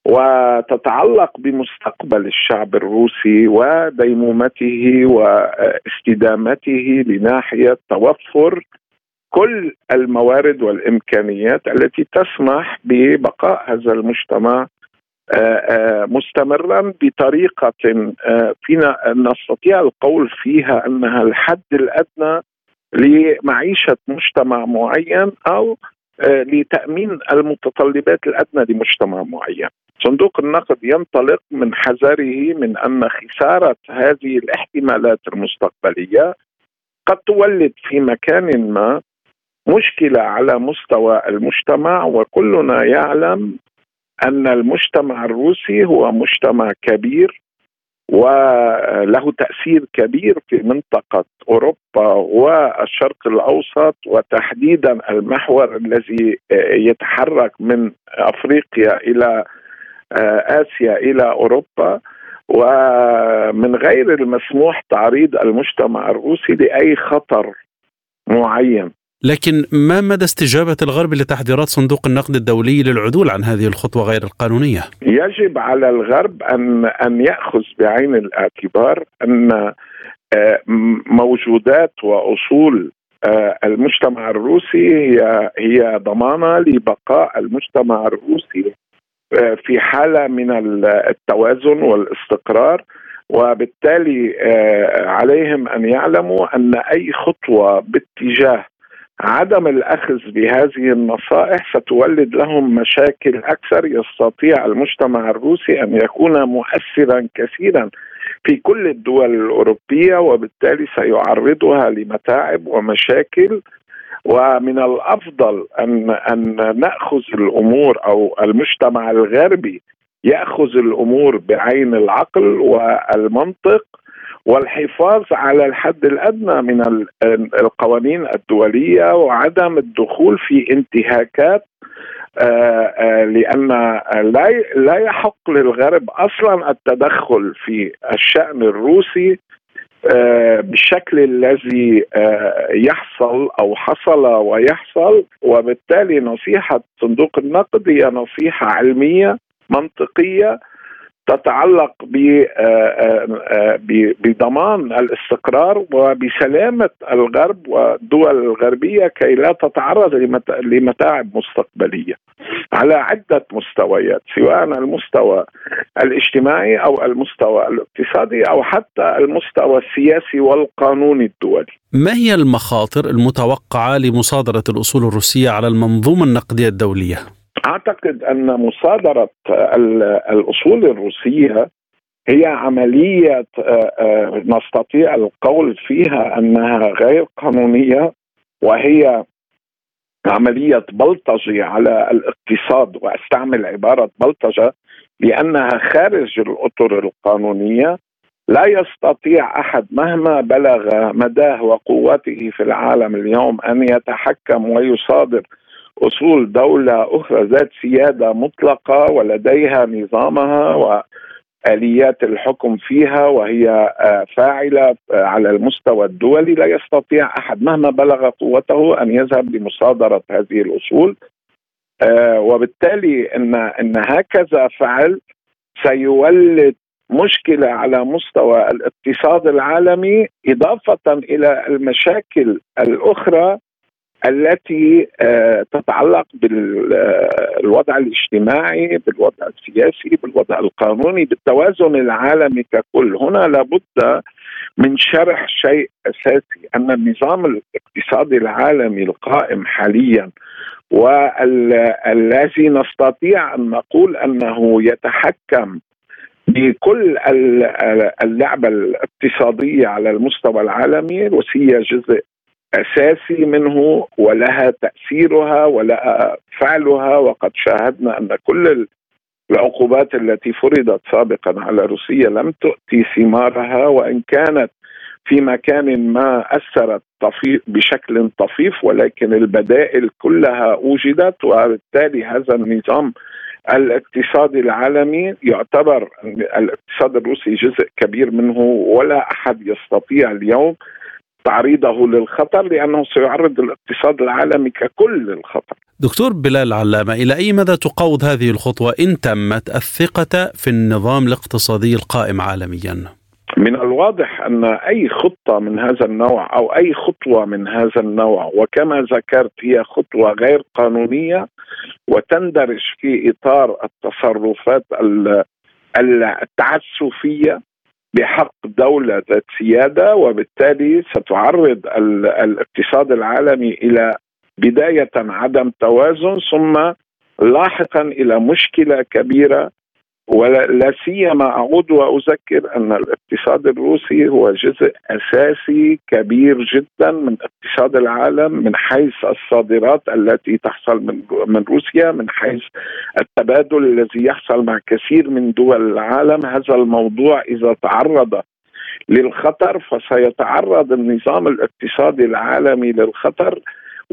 وتتعلق بمستقبل الشعب الروسي وديمومته واستدامته لناحية توفر كل الموارد والإمكانيات التي تسمح ببقاء هذا المجتمع آه، آه، مستمرا بطريقة آه، فينا نستطيع القول فيها أنها الحد الأدنى لمعيشة مجتمع معين أو لتأمين المتطلبات الأدنى لمجتمع معين. صندوق النقد ينطلق من حذره من أن خسارة هذه الاحتمالات المستقبلية قد تولد في مكان ما مشكلة على مستوى المجتمع وكلنا يعلم أن المجتمع الروسي هو مجتمع كبير وله تأثير كبير في منطقة أوروبا والشرق الأوسط وتحديدا المحور الذي يتحرك من أفريقيا إلى آسيا إلى أوروبا. ومن غير المسموح تعريض المجتمع الروسي لأي خطر معين. لكن ما مدى استجابة الغرب لتحذيرات صندوق النقد الدولي للعدول عن هذه الخطوة غير القانونية؟ يجب على الغرب أن أن يأخذ بعين الاعتبار أن آه، موجودات وأصول آه، المجتمع الروسي هي هي ضمانة لبقاء المجتمع الروسي آه، في حالة من التوازن والاستقرار وبالتالي عليهم أن يعلموا أن أي خطوة باتجاه عدم الأخذ بهذه النصائح ستولد لهم مشاكل أكثر. يستطيع المجتمع الروسي أن يكون مؤثرا كثيرا في كل الدول الأوروبية وبالتالي سيعرضها لمتاعب ومشاكل. ومن الأفضل أن أن نأخذ الأمور أو المجتمع الغربي يأخذ الأمور بعين العقل والمنطق. والحفاظ على الحد الأدنى من القوانين الدولية وعدم الدخول في انتهاكات آه، آه، لأن لا لا يحق للغرب أصلا التدخل في الشأن الروسي آه، بالشكل الذي يحصل أو حصل ويحصل. وبالتالي نصيحة صندوق النقد هي نصيحة علمية منطقية تتعلق بضمان الاستقرار وبسلامة الغرب والدول الغربية كي لا تتعرض لمتاعب مستقبلية على عدة مستويات سواء المستوى الاجتماعي أو المستوى الاقتصادي أو حتى المستوى السياسي والقانوني الدولي. ما هي المخاطر المتوقعة لمصادرة الأصول الروسية على المنظومة النقدية الدولية؟ أعتقد أن مصادرة الأصول الروسية هي عملية نستطيع القول فيها أنها غير قانونية وهي عملية بلطجه على الاقتصاد واستعمل عبارة بلطجة لانها خارج الأطر القانونية. لا يستطيع أحد مهما بلغ مداه وقوته في العالم اليوم أن يتحكم ويصادر أصول دولة أخرى ذات سيادة مطلقة ولديها نظامها وآليات الحكم فيها وهي آه، فاعلة آه، على المستوى الدولي لا يستطيع أحد مهما بلغ قوته أن يذهب لمصادرة هذه الأصول. آه، وبالتالي إن إن هكذا فعل سيولد مشكلة على مستوى الاقتصاد العالمي إضافة إلى المشاكل الأخرى التي آه، تتعلق بالوضع الاجتماعي بالوضع السياسي بالوضع القانوني بالتوازن العالمي ككل. هنا لابد من شرح شيء أساسي أن النظام الاقتصادي العالمي القائم حاليا والذي نستطيع أن نقول أنه يتحكم بكل اللعبة الاقتصادية على المستوى العالمي روسيا جزء أساسي منه ولها تأثيرها ولها فعلها وقد شاهدنا أن كل العقوبات التي فرضت سابقا على روسيا لم تؤتي ثمارها وإن كانت في مكان ما أثرت طفيف بشكل طفيف ولكن البدائل كلها وجدت وبالتالي هذا النظام الاقتصادي العالمي يعتبر الاقتصاد الروسي جزء كبير منه ولا أحد يستطيع اليوم تعريضه للخطر لأنه سيعرض الاقتصاد العالمي ككل للخطر. دكتور بلال علامه إلى أي مدى تقوض هذه الخطوة إن تمت الثقة في النظام الاقتصادي القائم عالميا؟ من الواضح أن أي خطة من هذا النوع أو أي خطوة من هذا النوع وكما ذكرت هي خطوة غير قانونية وتندرج في إطار التصرفات التعسفية بحق دولة ذات سيادة وبالتالي ستعرض الاقتصاد العالمي إلى بداية عدم توازن ثم لاحقا إلى مشكلة كبيرة ولا سيما أعود وأذكر أن الاقتصاد الروسي هو جزء أساسي كبير جدا من اقتصاد العالم من حيث الصادرات التي تحصل من من روسيا من حيث التبادل الذي يحصل مع كثير من دول العالم. هذا الموضوع إذا تعرض للخطر فسيتعرض النظام الاقتصادي العالمي للخطر.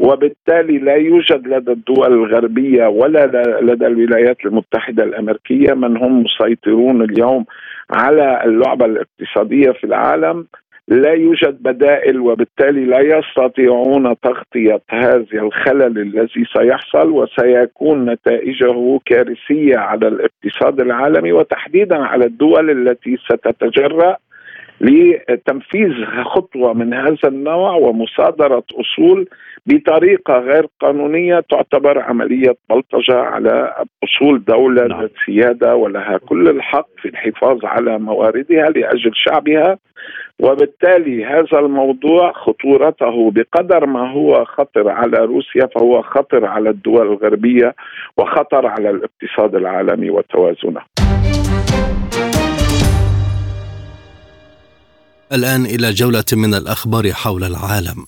وبالتالي لا يوجد لدى الدول الغربية ولا لدى الولايات المتحدة الأمريكية من هم مسيطرون اليوم على اللعبة الاقتصادية في العالم. لا يوجد بدائل وبالتالي لا يستطيعون تغطية هذا الخلل الذي سيحصل وسيكون نتائجه كارثية على الاقتصاد العالمي وتحديدا على الدول التي ستتجرأ. لتنفيذ خطوة من هذا النوع ومصادرة أصول بطريقة غير قانونية تعتبر عملية بلطجة على أصول دولة نعم. ذات سيادة ولها كل الحق في الحفاظ على مواردها لأجل شعبها وبالتالي هذا الموضوع خطورته بقدر ما هو خطر على روسيا فهو خطر على الدول الغربية وخطر على الاقتصاد العالمي وتوازنه. الآن إلى جولة من الأخبار حول العالم.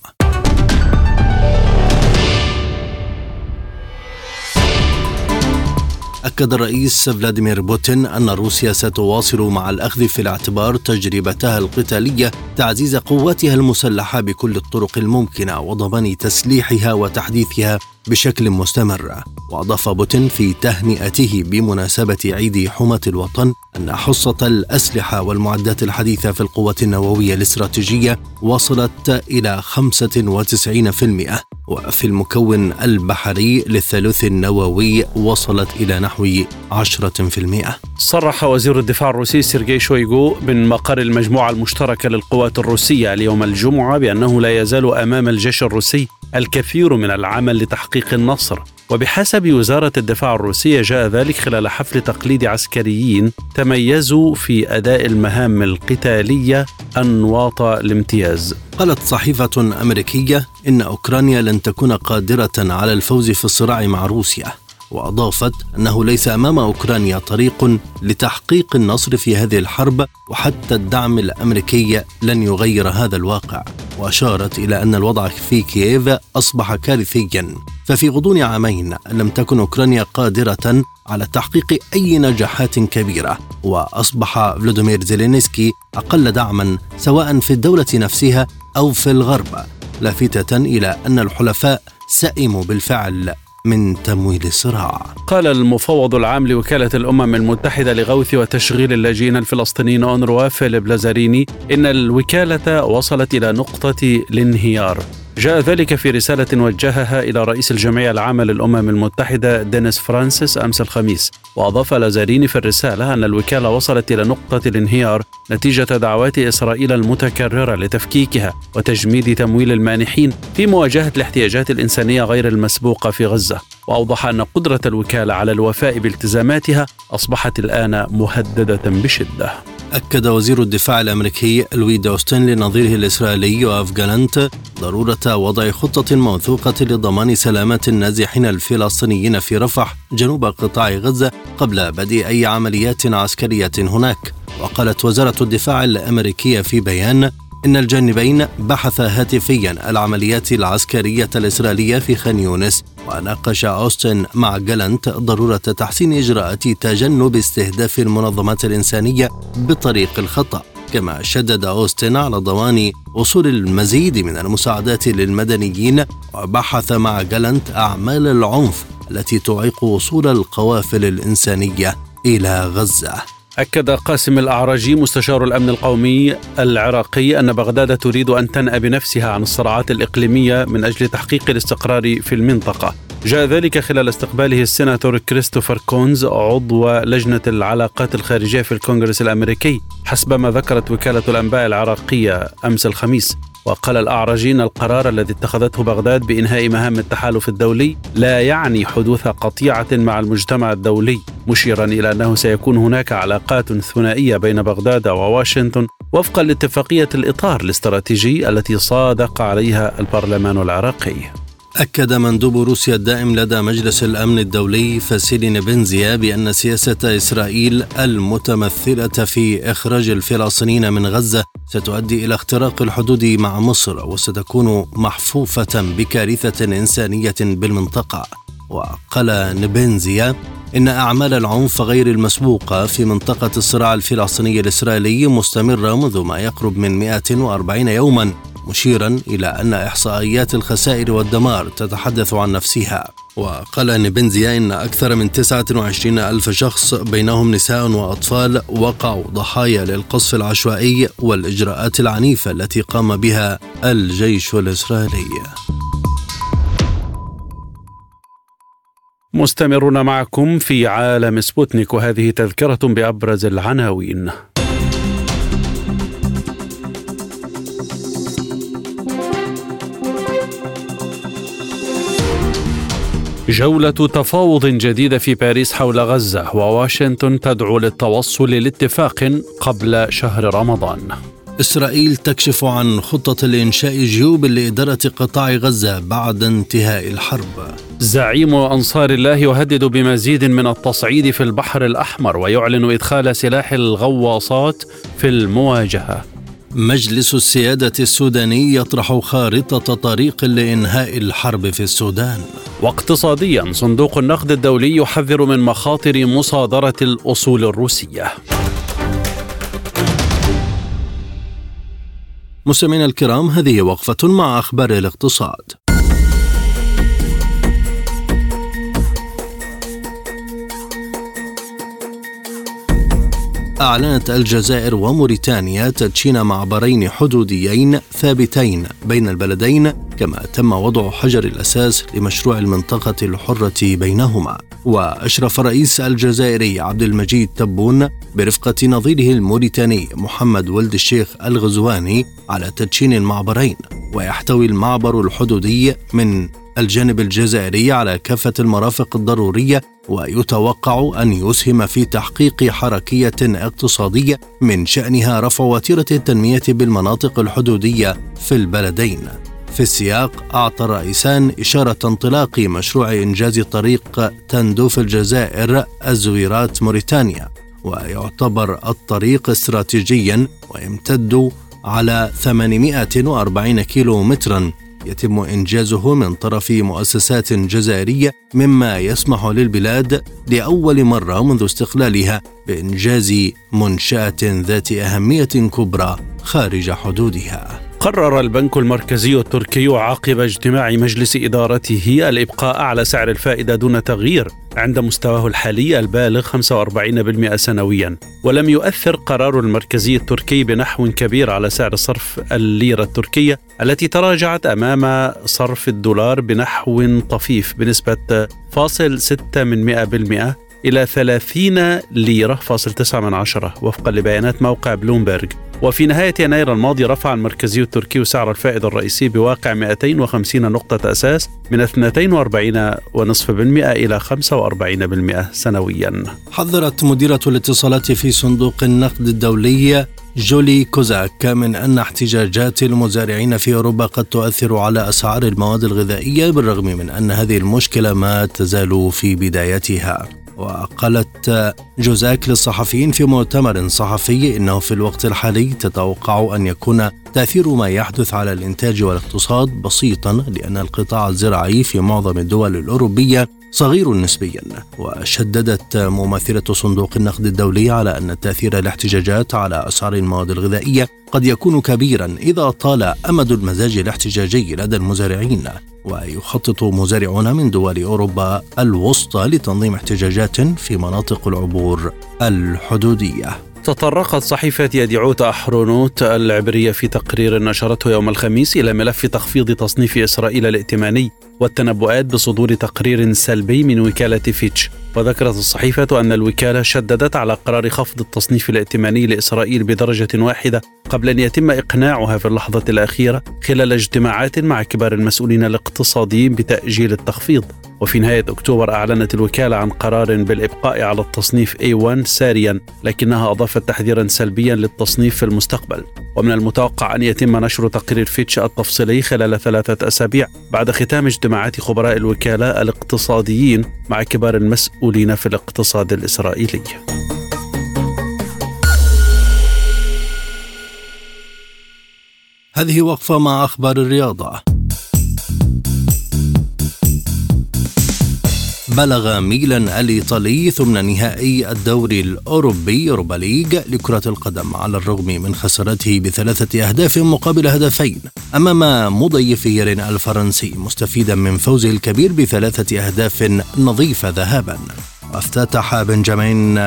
أكد الرئيس فلاديمير بوتين أن روسيا ستواصل مع الأخذ في الاعتبار تجربتها القتالية تعزيز قواتها المسلحة بكل الطرق الممكنة وضمان تسليحها وتحديثها بشكل مستمر وأضاف بوتين في تهنئته بمناسبة عيد حماة الوطن أن حصة الأسلحة والمعدات الحديثة في القوات النووية الاستراتيجية وصلت إلى 95% وفي المكون البحري للثالوث النووي وصلت إلى نحو 10%. صرح وزير الدفاع الروسي سيرجي شويغو من مقر المجموعة المشتركة للقوات الروسية اليوم الجمعة بأنه لا يزال أمام الجيش الروسي الكثير من العمل لتحقيق النصر وبحسب وزارة الدفاع الروسية جاء ذلك خلال حفل تقليدي عسكريين تميزوا في أداء المهام القتالية أنواط الامتياز. قالت صحيفة أمريكية إن أوكرانيا لن تكون قادرة على الفوز في الصراع مع روسيا. وأضافت أنه ليس أمام أوكرانيا طريق لتحقيق النصر في هذه الحرب وحتى الدعم الأمريكي لن يغير هذا الواقع. وأشارت إلى أن الوضع في كييف أصبح كارثيا. ففي غضون عامين لم تكن أوكرانيا قادرة على تحقيق أي نجاحات كبيرة. وأصبح فلاديمير زيلينسكي أقل دعما سواء في الدولة نفسها أو في الغرب. لافته إلى أن الحلفاء سئموا بالفعل. من تمويل الصراع. قال المفوض العام لوكالة الأمم المتحدة لغوث وتشغيل اللاجئين الفلسطينيين أونروا فيليب لازاريني إن الوكالة وصلت إلى نقطة الانهيار. جاء ذلك في رسالة وجهها إلى رئيس الجمعية العامة للأمم المتحدة دينيس فرانسيس أمس الخميس وأضاف لازاريني في الرسالة أن الوكالة وصلت إلى نقطة الانهيار نتيجة دعوات إسرائيل المتكررة لتفكيكها وتجميد تمويل المانحين في مواجهة الاحتياجات الإنسانية غير المسبوقة في غزة. وأوضح أن قدرة الوكالة على الوفاء بالتزاماتها أصبحت الآن مهددة بشدة. أكد وزير الدفاع الأمريكي لوي دوستن لنظيره الإسرائيلي يوآف جالنت ضرورة وضع خطة موثوقة لضمان سلامة النازحين الفلسطينيين في رفح جنوب قطاع غزة قبل بدء أي عمليات عسكرية هناك. وقالت وزارة الدفاع الأمريكية في بيان إن الجانبين بحثا هاتفيا العمليات العسكرية الإسرائيلية في خان يونس وناقش أوستن مع جالنت ضرورة تحسين إجراءات تجنب استهداف المنظمات الإنسانية بطريق الخطأ. كما شدد أوستن على ضمان وصول المزيد من المساعدات للمدنيين وبحث مع جالنت أعمال العنف التي تعيق وصول القوافل الإنسانية إلى غزة. أكد قاسم الأعرجي مستشار الأمن القومي العراقي أن بغداد تريد أن تنأى بنفسها عن الصراعات الإقليمية من أجل تحقيق الاستقرار في المنطقة. جاء ذلك خلال استقباله السيناتور كريستوفر كونز عضو لجنة العلاقات الخارجية في الكونغرس الأمريكي حسب ما ذكرت وكالة الأنباء العراقية أمس الخميس. وقال الأعرجي أن القرار الذي اتخذته بغداد بإنهاء مهام التحالف الدولي لا يعني حدوث قطيعة مع المجتمع الدولي مشيرا إلى أنه سيكون هناك علاقات ثنائية بين بغداد وواشنطن وفقا لاتفاقية الإطار الاستراتيجي التي صادق عليها البرلمان العراقي. أكد مندوب روسيا الدائم لدى مجلس الأمن الدولي فاسيلي نبنزيا بأن سياسة إسرائيل المتمثلة في إخراج الفلسطينيين من غزة ستؤدي إلى اختراق الحدود مع مصر وستكون محفوفة بكارثة إنسانية بالمنطقة. وقال نبنزيا إن أعمال العنف غير المسبوقة في منطقة الصراع الفلسطيني الإسرائيلي مستمرة منذ ما يقرب من 140 يوما. مشيرا إلى أن إحصائيات الخسائر والدمار تتحدث عن نفسها. وقال أن بنزيا إن أكثر من 29 ألف شخص بينهم نساء وأطفال وقعوا ضحايا للقصف العشوائي والإجراءات العنيفة التي قام بها الجيش الإسرائيلي. مستمرون معكم في عالم سبوتنيك وهذه تذكرة بأبرز العناوين. جولة تفاوض جديدة في باريس حول غزة وواشنطن تدعو للتوصل لاتفاق قبل شهر رمضان. إسرائيل تكشف عن خطة لإنشاء جيوب لإدارة قطاع غزة بعد انتهاء الحرب. زعيم أنصار الله يهدد بمزيد من التصعيد في البحر الأحمر ويعلن إدخال سلاح الغواصات في المواجهة. مجلس السيادة السوداني يطرح خارطة طريق لإنهاء الحرب في السودان. واقتصاديا صندوق النقد الدولي يحذر من مخاطر مصادرة الأصول الروسية. مستمعينا الكرام هذه وقفة مع أخبار الاقتصاد. أعلنت الجزائر وموريتانيا تدشين معبرين حدوديين ثابتين بين البلدين كما تم وضع حجر الأساس لمشروع المنطقة الحرة بينهما. وأشرف الرئيس الجزائري عبد المجيد تبون برفقة نظيره الموريتاني محمد ولد الشيخ الغزواني على تدشين المعبرين ويحتوي المعبر الحدودي من الجانب الجزائري على كافة المرافق الضرورية ويتوقع أن يسهم في تحقيق حركية اقتصادية من شأنها رفع وتيرة التنمية بالمناطق الحدودية في البلدين. في السياق أعطى الرئيسان إشارة انطلاق مشروع إنجاز طريق تندوف الجزائر الزويرات موريتانيا ويعتبر الطريق استراتيجيا ويمتد على 840 كيلو مترا يتم إنجازه من طرف مؤسسات جزائرية مما يسمح للبلاد لأول مرة منذ استقلالها بإنجاز منشأة ذات أهمية كبرى خارج حدودها. قرر البنك المركزي التركي عقب اجتماع مجلس إدارته الإبقاء على سعر الفائدة دون تغيير عند مستواه الحالي البالغ 45% سنويا. ولم يؤثر قرار المركزي التركي بنحو كبير على سعر صرف الليرة التركية التي تراجعت أمام صرف الدولار بنحو طفيف بنسبة 0.6 من 100% إلى 30 ليرة فاصل 9 من عشرة. وفقا لبيانات موقع بلومبرج وفي نهاية يناير الماضي رفع المركزي التركي سعر الفائض الرئيسي بواقع 250 نقطة أساس من 42.5% إلى 45% سنويا. حذرت مديرة الاتصالات في صندوق النقد الدولي جولي كوزاك من أن احتجاجات المزارعين في أوروبا قد تؤثر على أسعار المواد الغذائية بالرغم من أن هذه المشكلة ما تزال في بدايتها. وقالت جوزاك للصحفيين في مؤتمر صحفي إنه في الوقت الحالي تتوقع أن يكون تأثير ما يحدث على الإنتاج والاقتصاد بسيطا لأن القطاع الزراعي في معظم الدول الأوروبية صغير نسبيا وشددت ممثله صندوق النقد الدولي على أن تأثير الاحتجاجات على أسعار المواد الغذائية قد يكون كبيرا إذا طال أمد المزاج الاحتجاجي لدى المزارعين ويخطط مزارعون من دول أوروبا الوسطى لتنظيم احتجاجات في مناطق العبور الحدودية. تطرقت صحيفة يديعوت أحرونوت العبرية في تقرير نشرته يوم الخميس إلى ملف تخفيض تصنيف إسرائيل الائتماني والتنبؤات بصدور تقرير سلبي من وكالة فيتش. وذكرت الصحيفة أن الوكالة شددت على قرار خفض التصنيف الائتماني لإسرائيل بدرجة واحدة قبل أن يتم إقناعها في اللحظة الأخيرة خلال اجتماعات مع كبار المسؤولين الاقتصاديين بتأجيل التخفيض. وفي نهاية أكتوبر أعلنت الوكالة عن قرار بالإبقاء على التصنيف A1 ساريا لكنها أضافت تحذيرا سلبيا للتصنيف في المستقبل. ومن المتوقع أن يتم نشر تقرير فيتش التفصيلي خلال ثلاثة أسابيع بعد ختام اجتماعات خبراء الوكالة الاقتصاديين مع كبار المسؤولين في الاقتصاد الإسرائيلي. هذه وقفة مع أخبار الرياضة. بلغ ميلان الإيطالي ثمن نهائي الدوري الأوروبي أوروبا ليج لكرة القدم على الرغم من خسارته بثلاثة أهداف مقابل هدفين. أمام مضيفه رين الفرنسي مستفيدا من فوزه الكبير بثلاثة أهداف نظيفة ذهابا. وافتتح بنجامين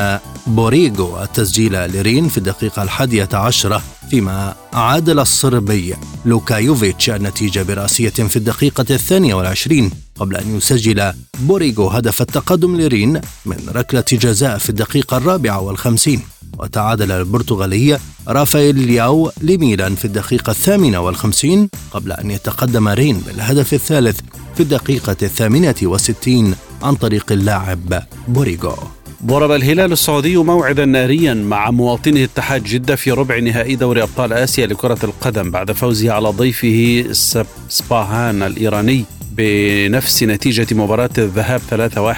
بوريغو التسجيل لرين في الدقيقة الحادية عشرة فيما عادل الصربي لوكايوفيتش النتيجة برأسية في الدقيقة الثانية والعشرين. قبل أن يسجل بوريغو هدف التقدم لرين من ركلة جزاء في الدقيقة الرابعة والخمسين. وتعادل البرتغالي رافائيل لياو لميلان في الدقيقة الثامنة والخمسين قبل أن يتقدم رين بالهدف الثالث في الدقيقة الثامنة والستين عن طريق اللاعب بوريغو. ضرب الهلال السعودي موعدا ناريا مع مواطنه اتحاد جدة في ربع نهائي دوري أبطال آسيا لكرة القدم بعد فوزه على ضيفه سباهان الإيراني. بنفس نتيجة مباراة الذهاب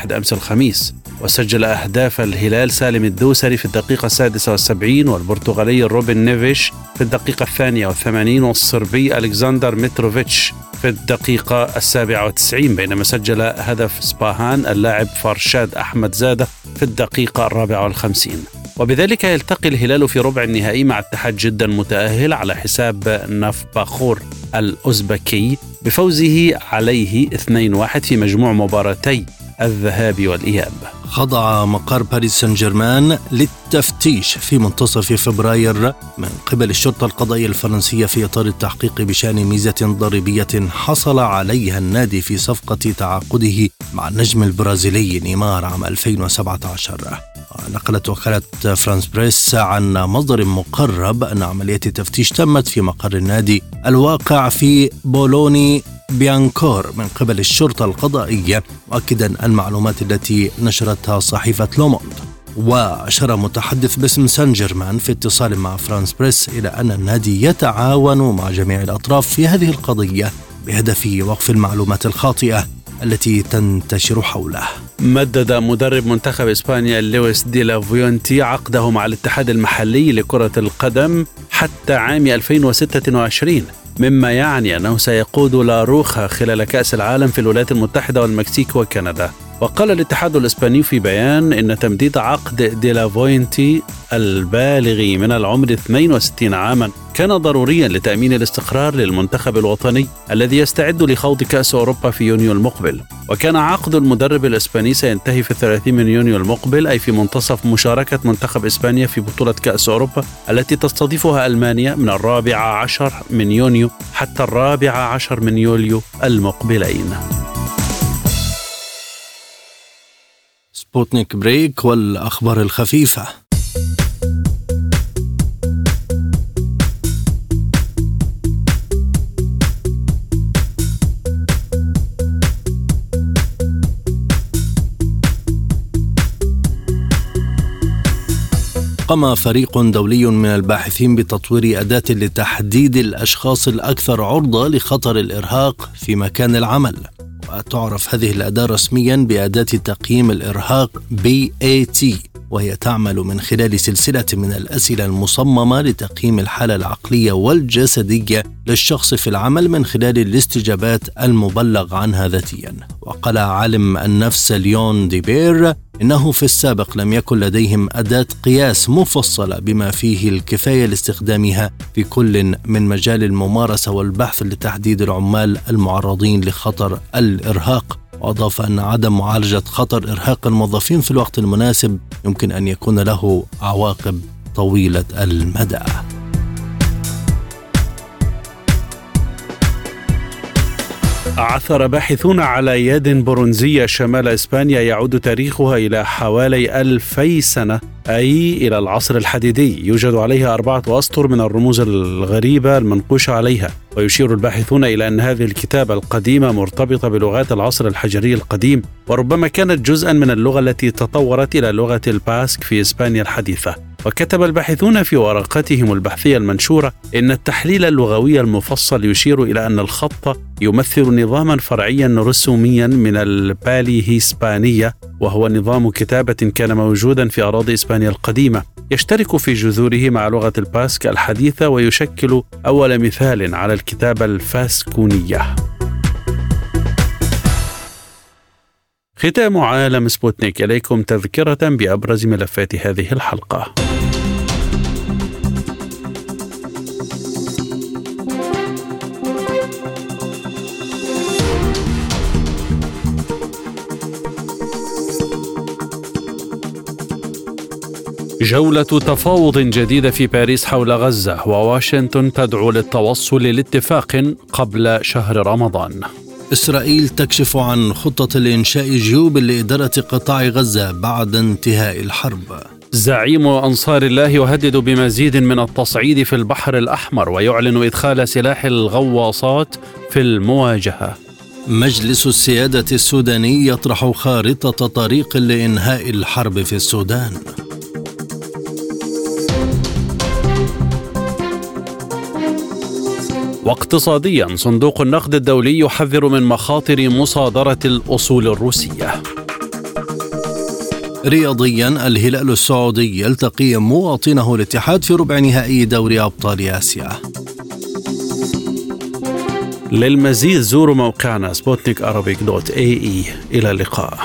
3-1 أمس الخميس وسجل أهداف الهلال سالم الدوسري في الدقيقة السادسة والسبعين والبرتغالي روبن نيفيش في الدقيقة الثانية والثمانين والصربي ألكسندر متروفيتش في الدقيقة السابعة والتسعين بينما سجل هدف سباهان اللاعب فرشاد أحمد زادة في الدقيقة الرابعة والخمسين. وبذلك يلتقي الهلال في ربع النهائي مع اتحاد جدة المتأهل على حساب ناف باخور الأوزبكي بفوزه عليه 2-1 في مجموع مباراتي الذهاب والإياب. خضع مقر باريس سان جيرمان للتفتيش في منتصف فبراير من قبل الشرطة القضائية الفرنسية في إطار التحقيق بشأن ميزة ضريبية حصل عليها النادي في صفقة تعاقده مع النجم البرازيلي نيمار عام 2017 نقلت وكالة فرانس بريس عن مصدر مقرب أن عملية التفتيش تمت في مقر النادي الواقع في بولوني بيانكور من قبل الشرطة القضائية مؤكدا المعلومات التي نشرتها صحيفة لوموند. وأشار متحدث باسم سان جيرمان في اتصال مع فرانس بريس إلى أن النادي يتعاون مع جميع الأطراف في هذه القضية بهدف وقف المعلومات الخاطئة. التي تنتشر حوله. مدد مدرب منتخب إسبانيا لويس دي لافوينتي عقده مع الاتحاد المحلي لكرة القدم حتى عام 2026 مما يعني أنه سيقود لاروخا خلال كأس العالم في الولايات المتحدة والمكسيك وكندا. وقال الاتحاد الإسباني في بيان إن تمديد عقد ديلافوينتي البالغ من العمر 62 عاما كان ضروريا لتأمين الاستقرار للمنتخب الوطني الذي يستعد لخوض كأس أوروبا في يونيو المقبل. وكان عقد المدرب الإسباني سينتهي في 30 من يونيو المقبل أي في منتصف مشاركة منتخب إسبانيا في بطولة كأس أوروبا التي تستضيفها ألمانيا من الرابع عشر من يونيو حتى الرابع عشر من يوليو المقبلين. سبوتنيك break والأخبار الخفيفة. قام فريق دولي من الباحثين بتطوير أداة لتحديد الأشخاص الأكثر عرضة لخطر الإرهاق في مكان العمل. وتعرف هذه الأداة رسميا بأداة تقييم الإرهاق BAT وهي تعمل من خلال سلسلة من الأسئلة المصممة لتقييم الحالة العقلية والجسدية للشخص في العمل من خلال الاستجابات المبلغ عنها ذاتيا. وقال عالم النفس ليون ديبير إنه في السابق لم يكن لديهم أداة قياس مفصلة بما فيه الكفاية لاستخدامها في كل من مجال الممارسة والبحث لتحديد العمال المعرضين لخطر الإرهاق. وأضاف أن عدم معالجة خطر إرهاق الموظفين في الوقت المناسب يمكن أن يكون له عواقب طويلة المدى. عثر باحثون على يد برونزية شمال إسبانيا يعود تاريخها إلى حوالي ألفي سنة أي إلى العصر الحديدي. يوجد عليها أربعة أسطر من الرموز الغريبة المنقوشة عليها. ويشير الباحثون إلى أن هذه الكتابة القديمة مرتبطة بلغات العصر الحجري القديم وربما كانت جزءا من اللغة التي تطورت إلى لغة الباسك في إسبانيا الحديثة. وكتب الباحثون في ورقتهم البحثية المنشورة إن التحليل اللغوي المفصل يشير إلى أن الخط يمثل نظاما فرعيا رسوميا من البالي هيسبانية وهو نظام كتابة كان موجودا في أراضي إسبانيا القديمة يشترك في جذوره مع لغة الباسك الحديثة ويشكل أول مثال على الكتابة الفاسكونية. ختام عالم سبوتنيك إليكم تذكرة بأبرز ملفات هذه الحلقة. جولة تفاوض جديدة في باريس حول غزة وواشنطن تدعو للتوصل لاتفاق قبل شهر رمضان. إسرائيل تكشف عن خطة لإنشاء جيوب لإدارة قطاع غزة بعد انتهاء الحرب. زعيم أنصار الله يهدد بمزيد من التصعيد في البحر الأحمر ويعلن إدخال سلاح الغواصات في المواجهة. مجلس السيادة السوداني يطرح خارطة طريق لإنهاء الحرب في السودان. واقتصاديا صندوق النقد الدولي يحذر من مخاطر مصادرة الأصول الروسية. رياضيا الهلال السعودي يلتقي مواطنه الاتحاد في ربع نهائي دوري أبطال آسيا. للمزيد زوروا موقعنا سبوتنيك dot ae. إلى اللقاء.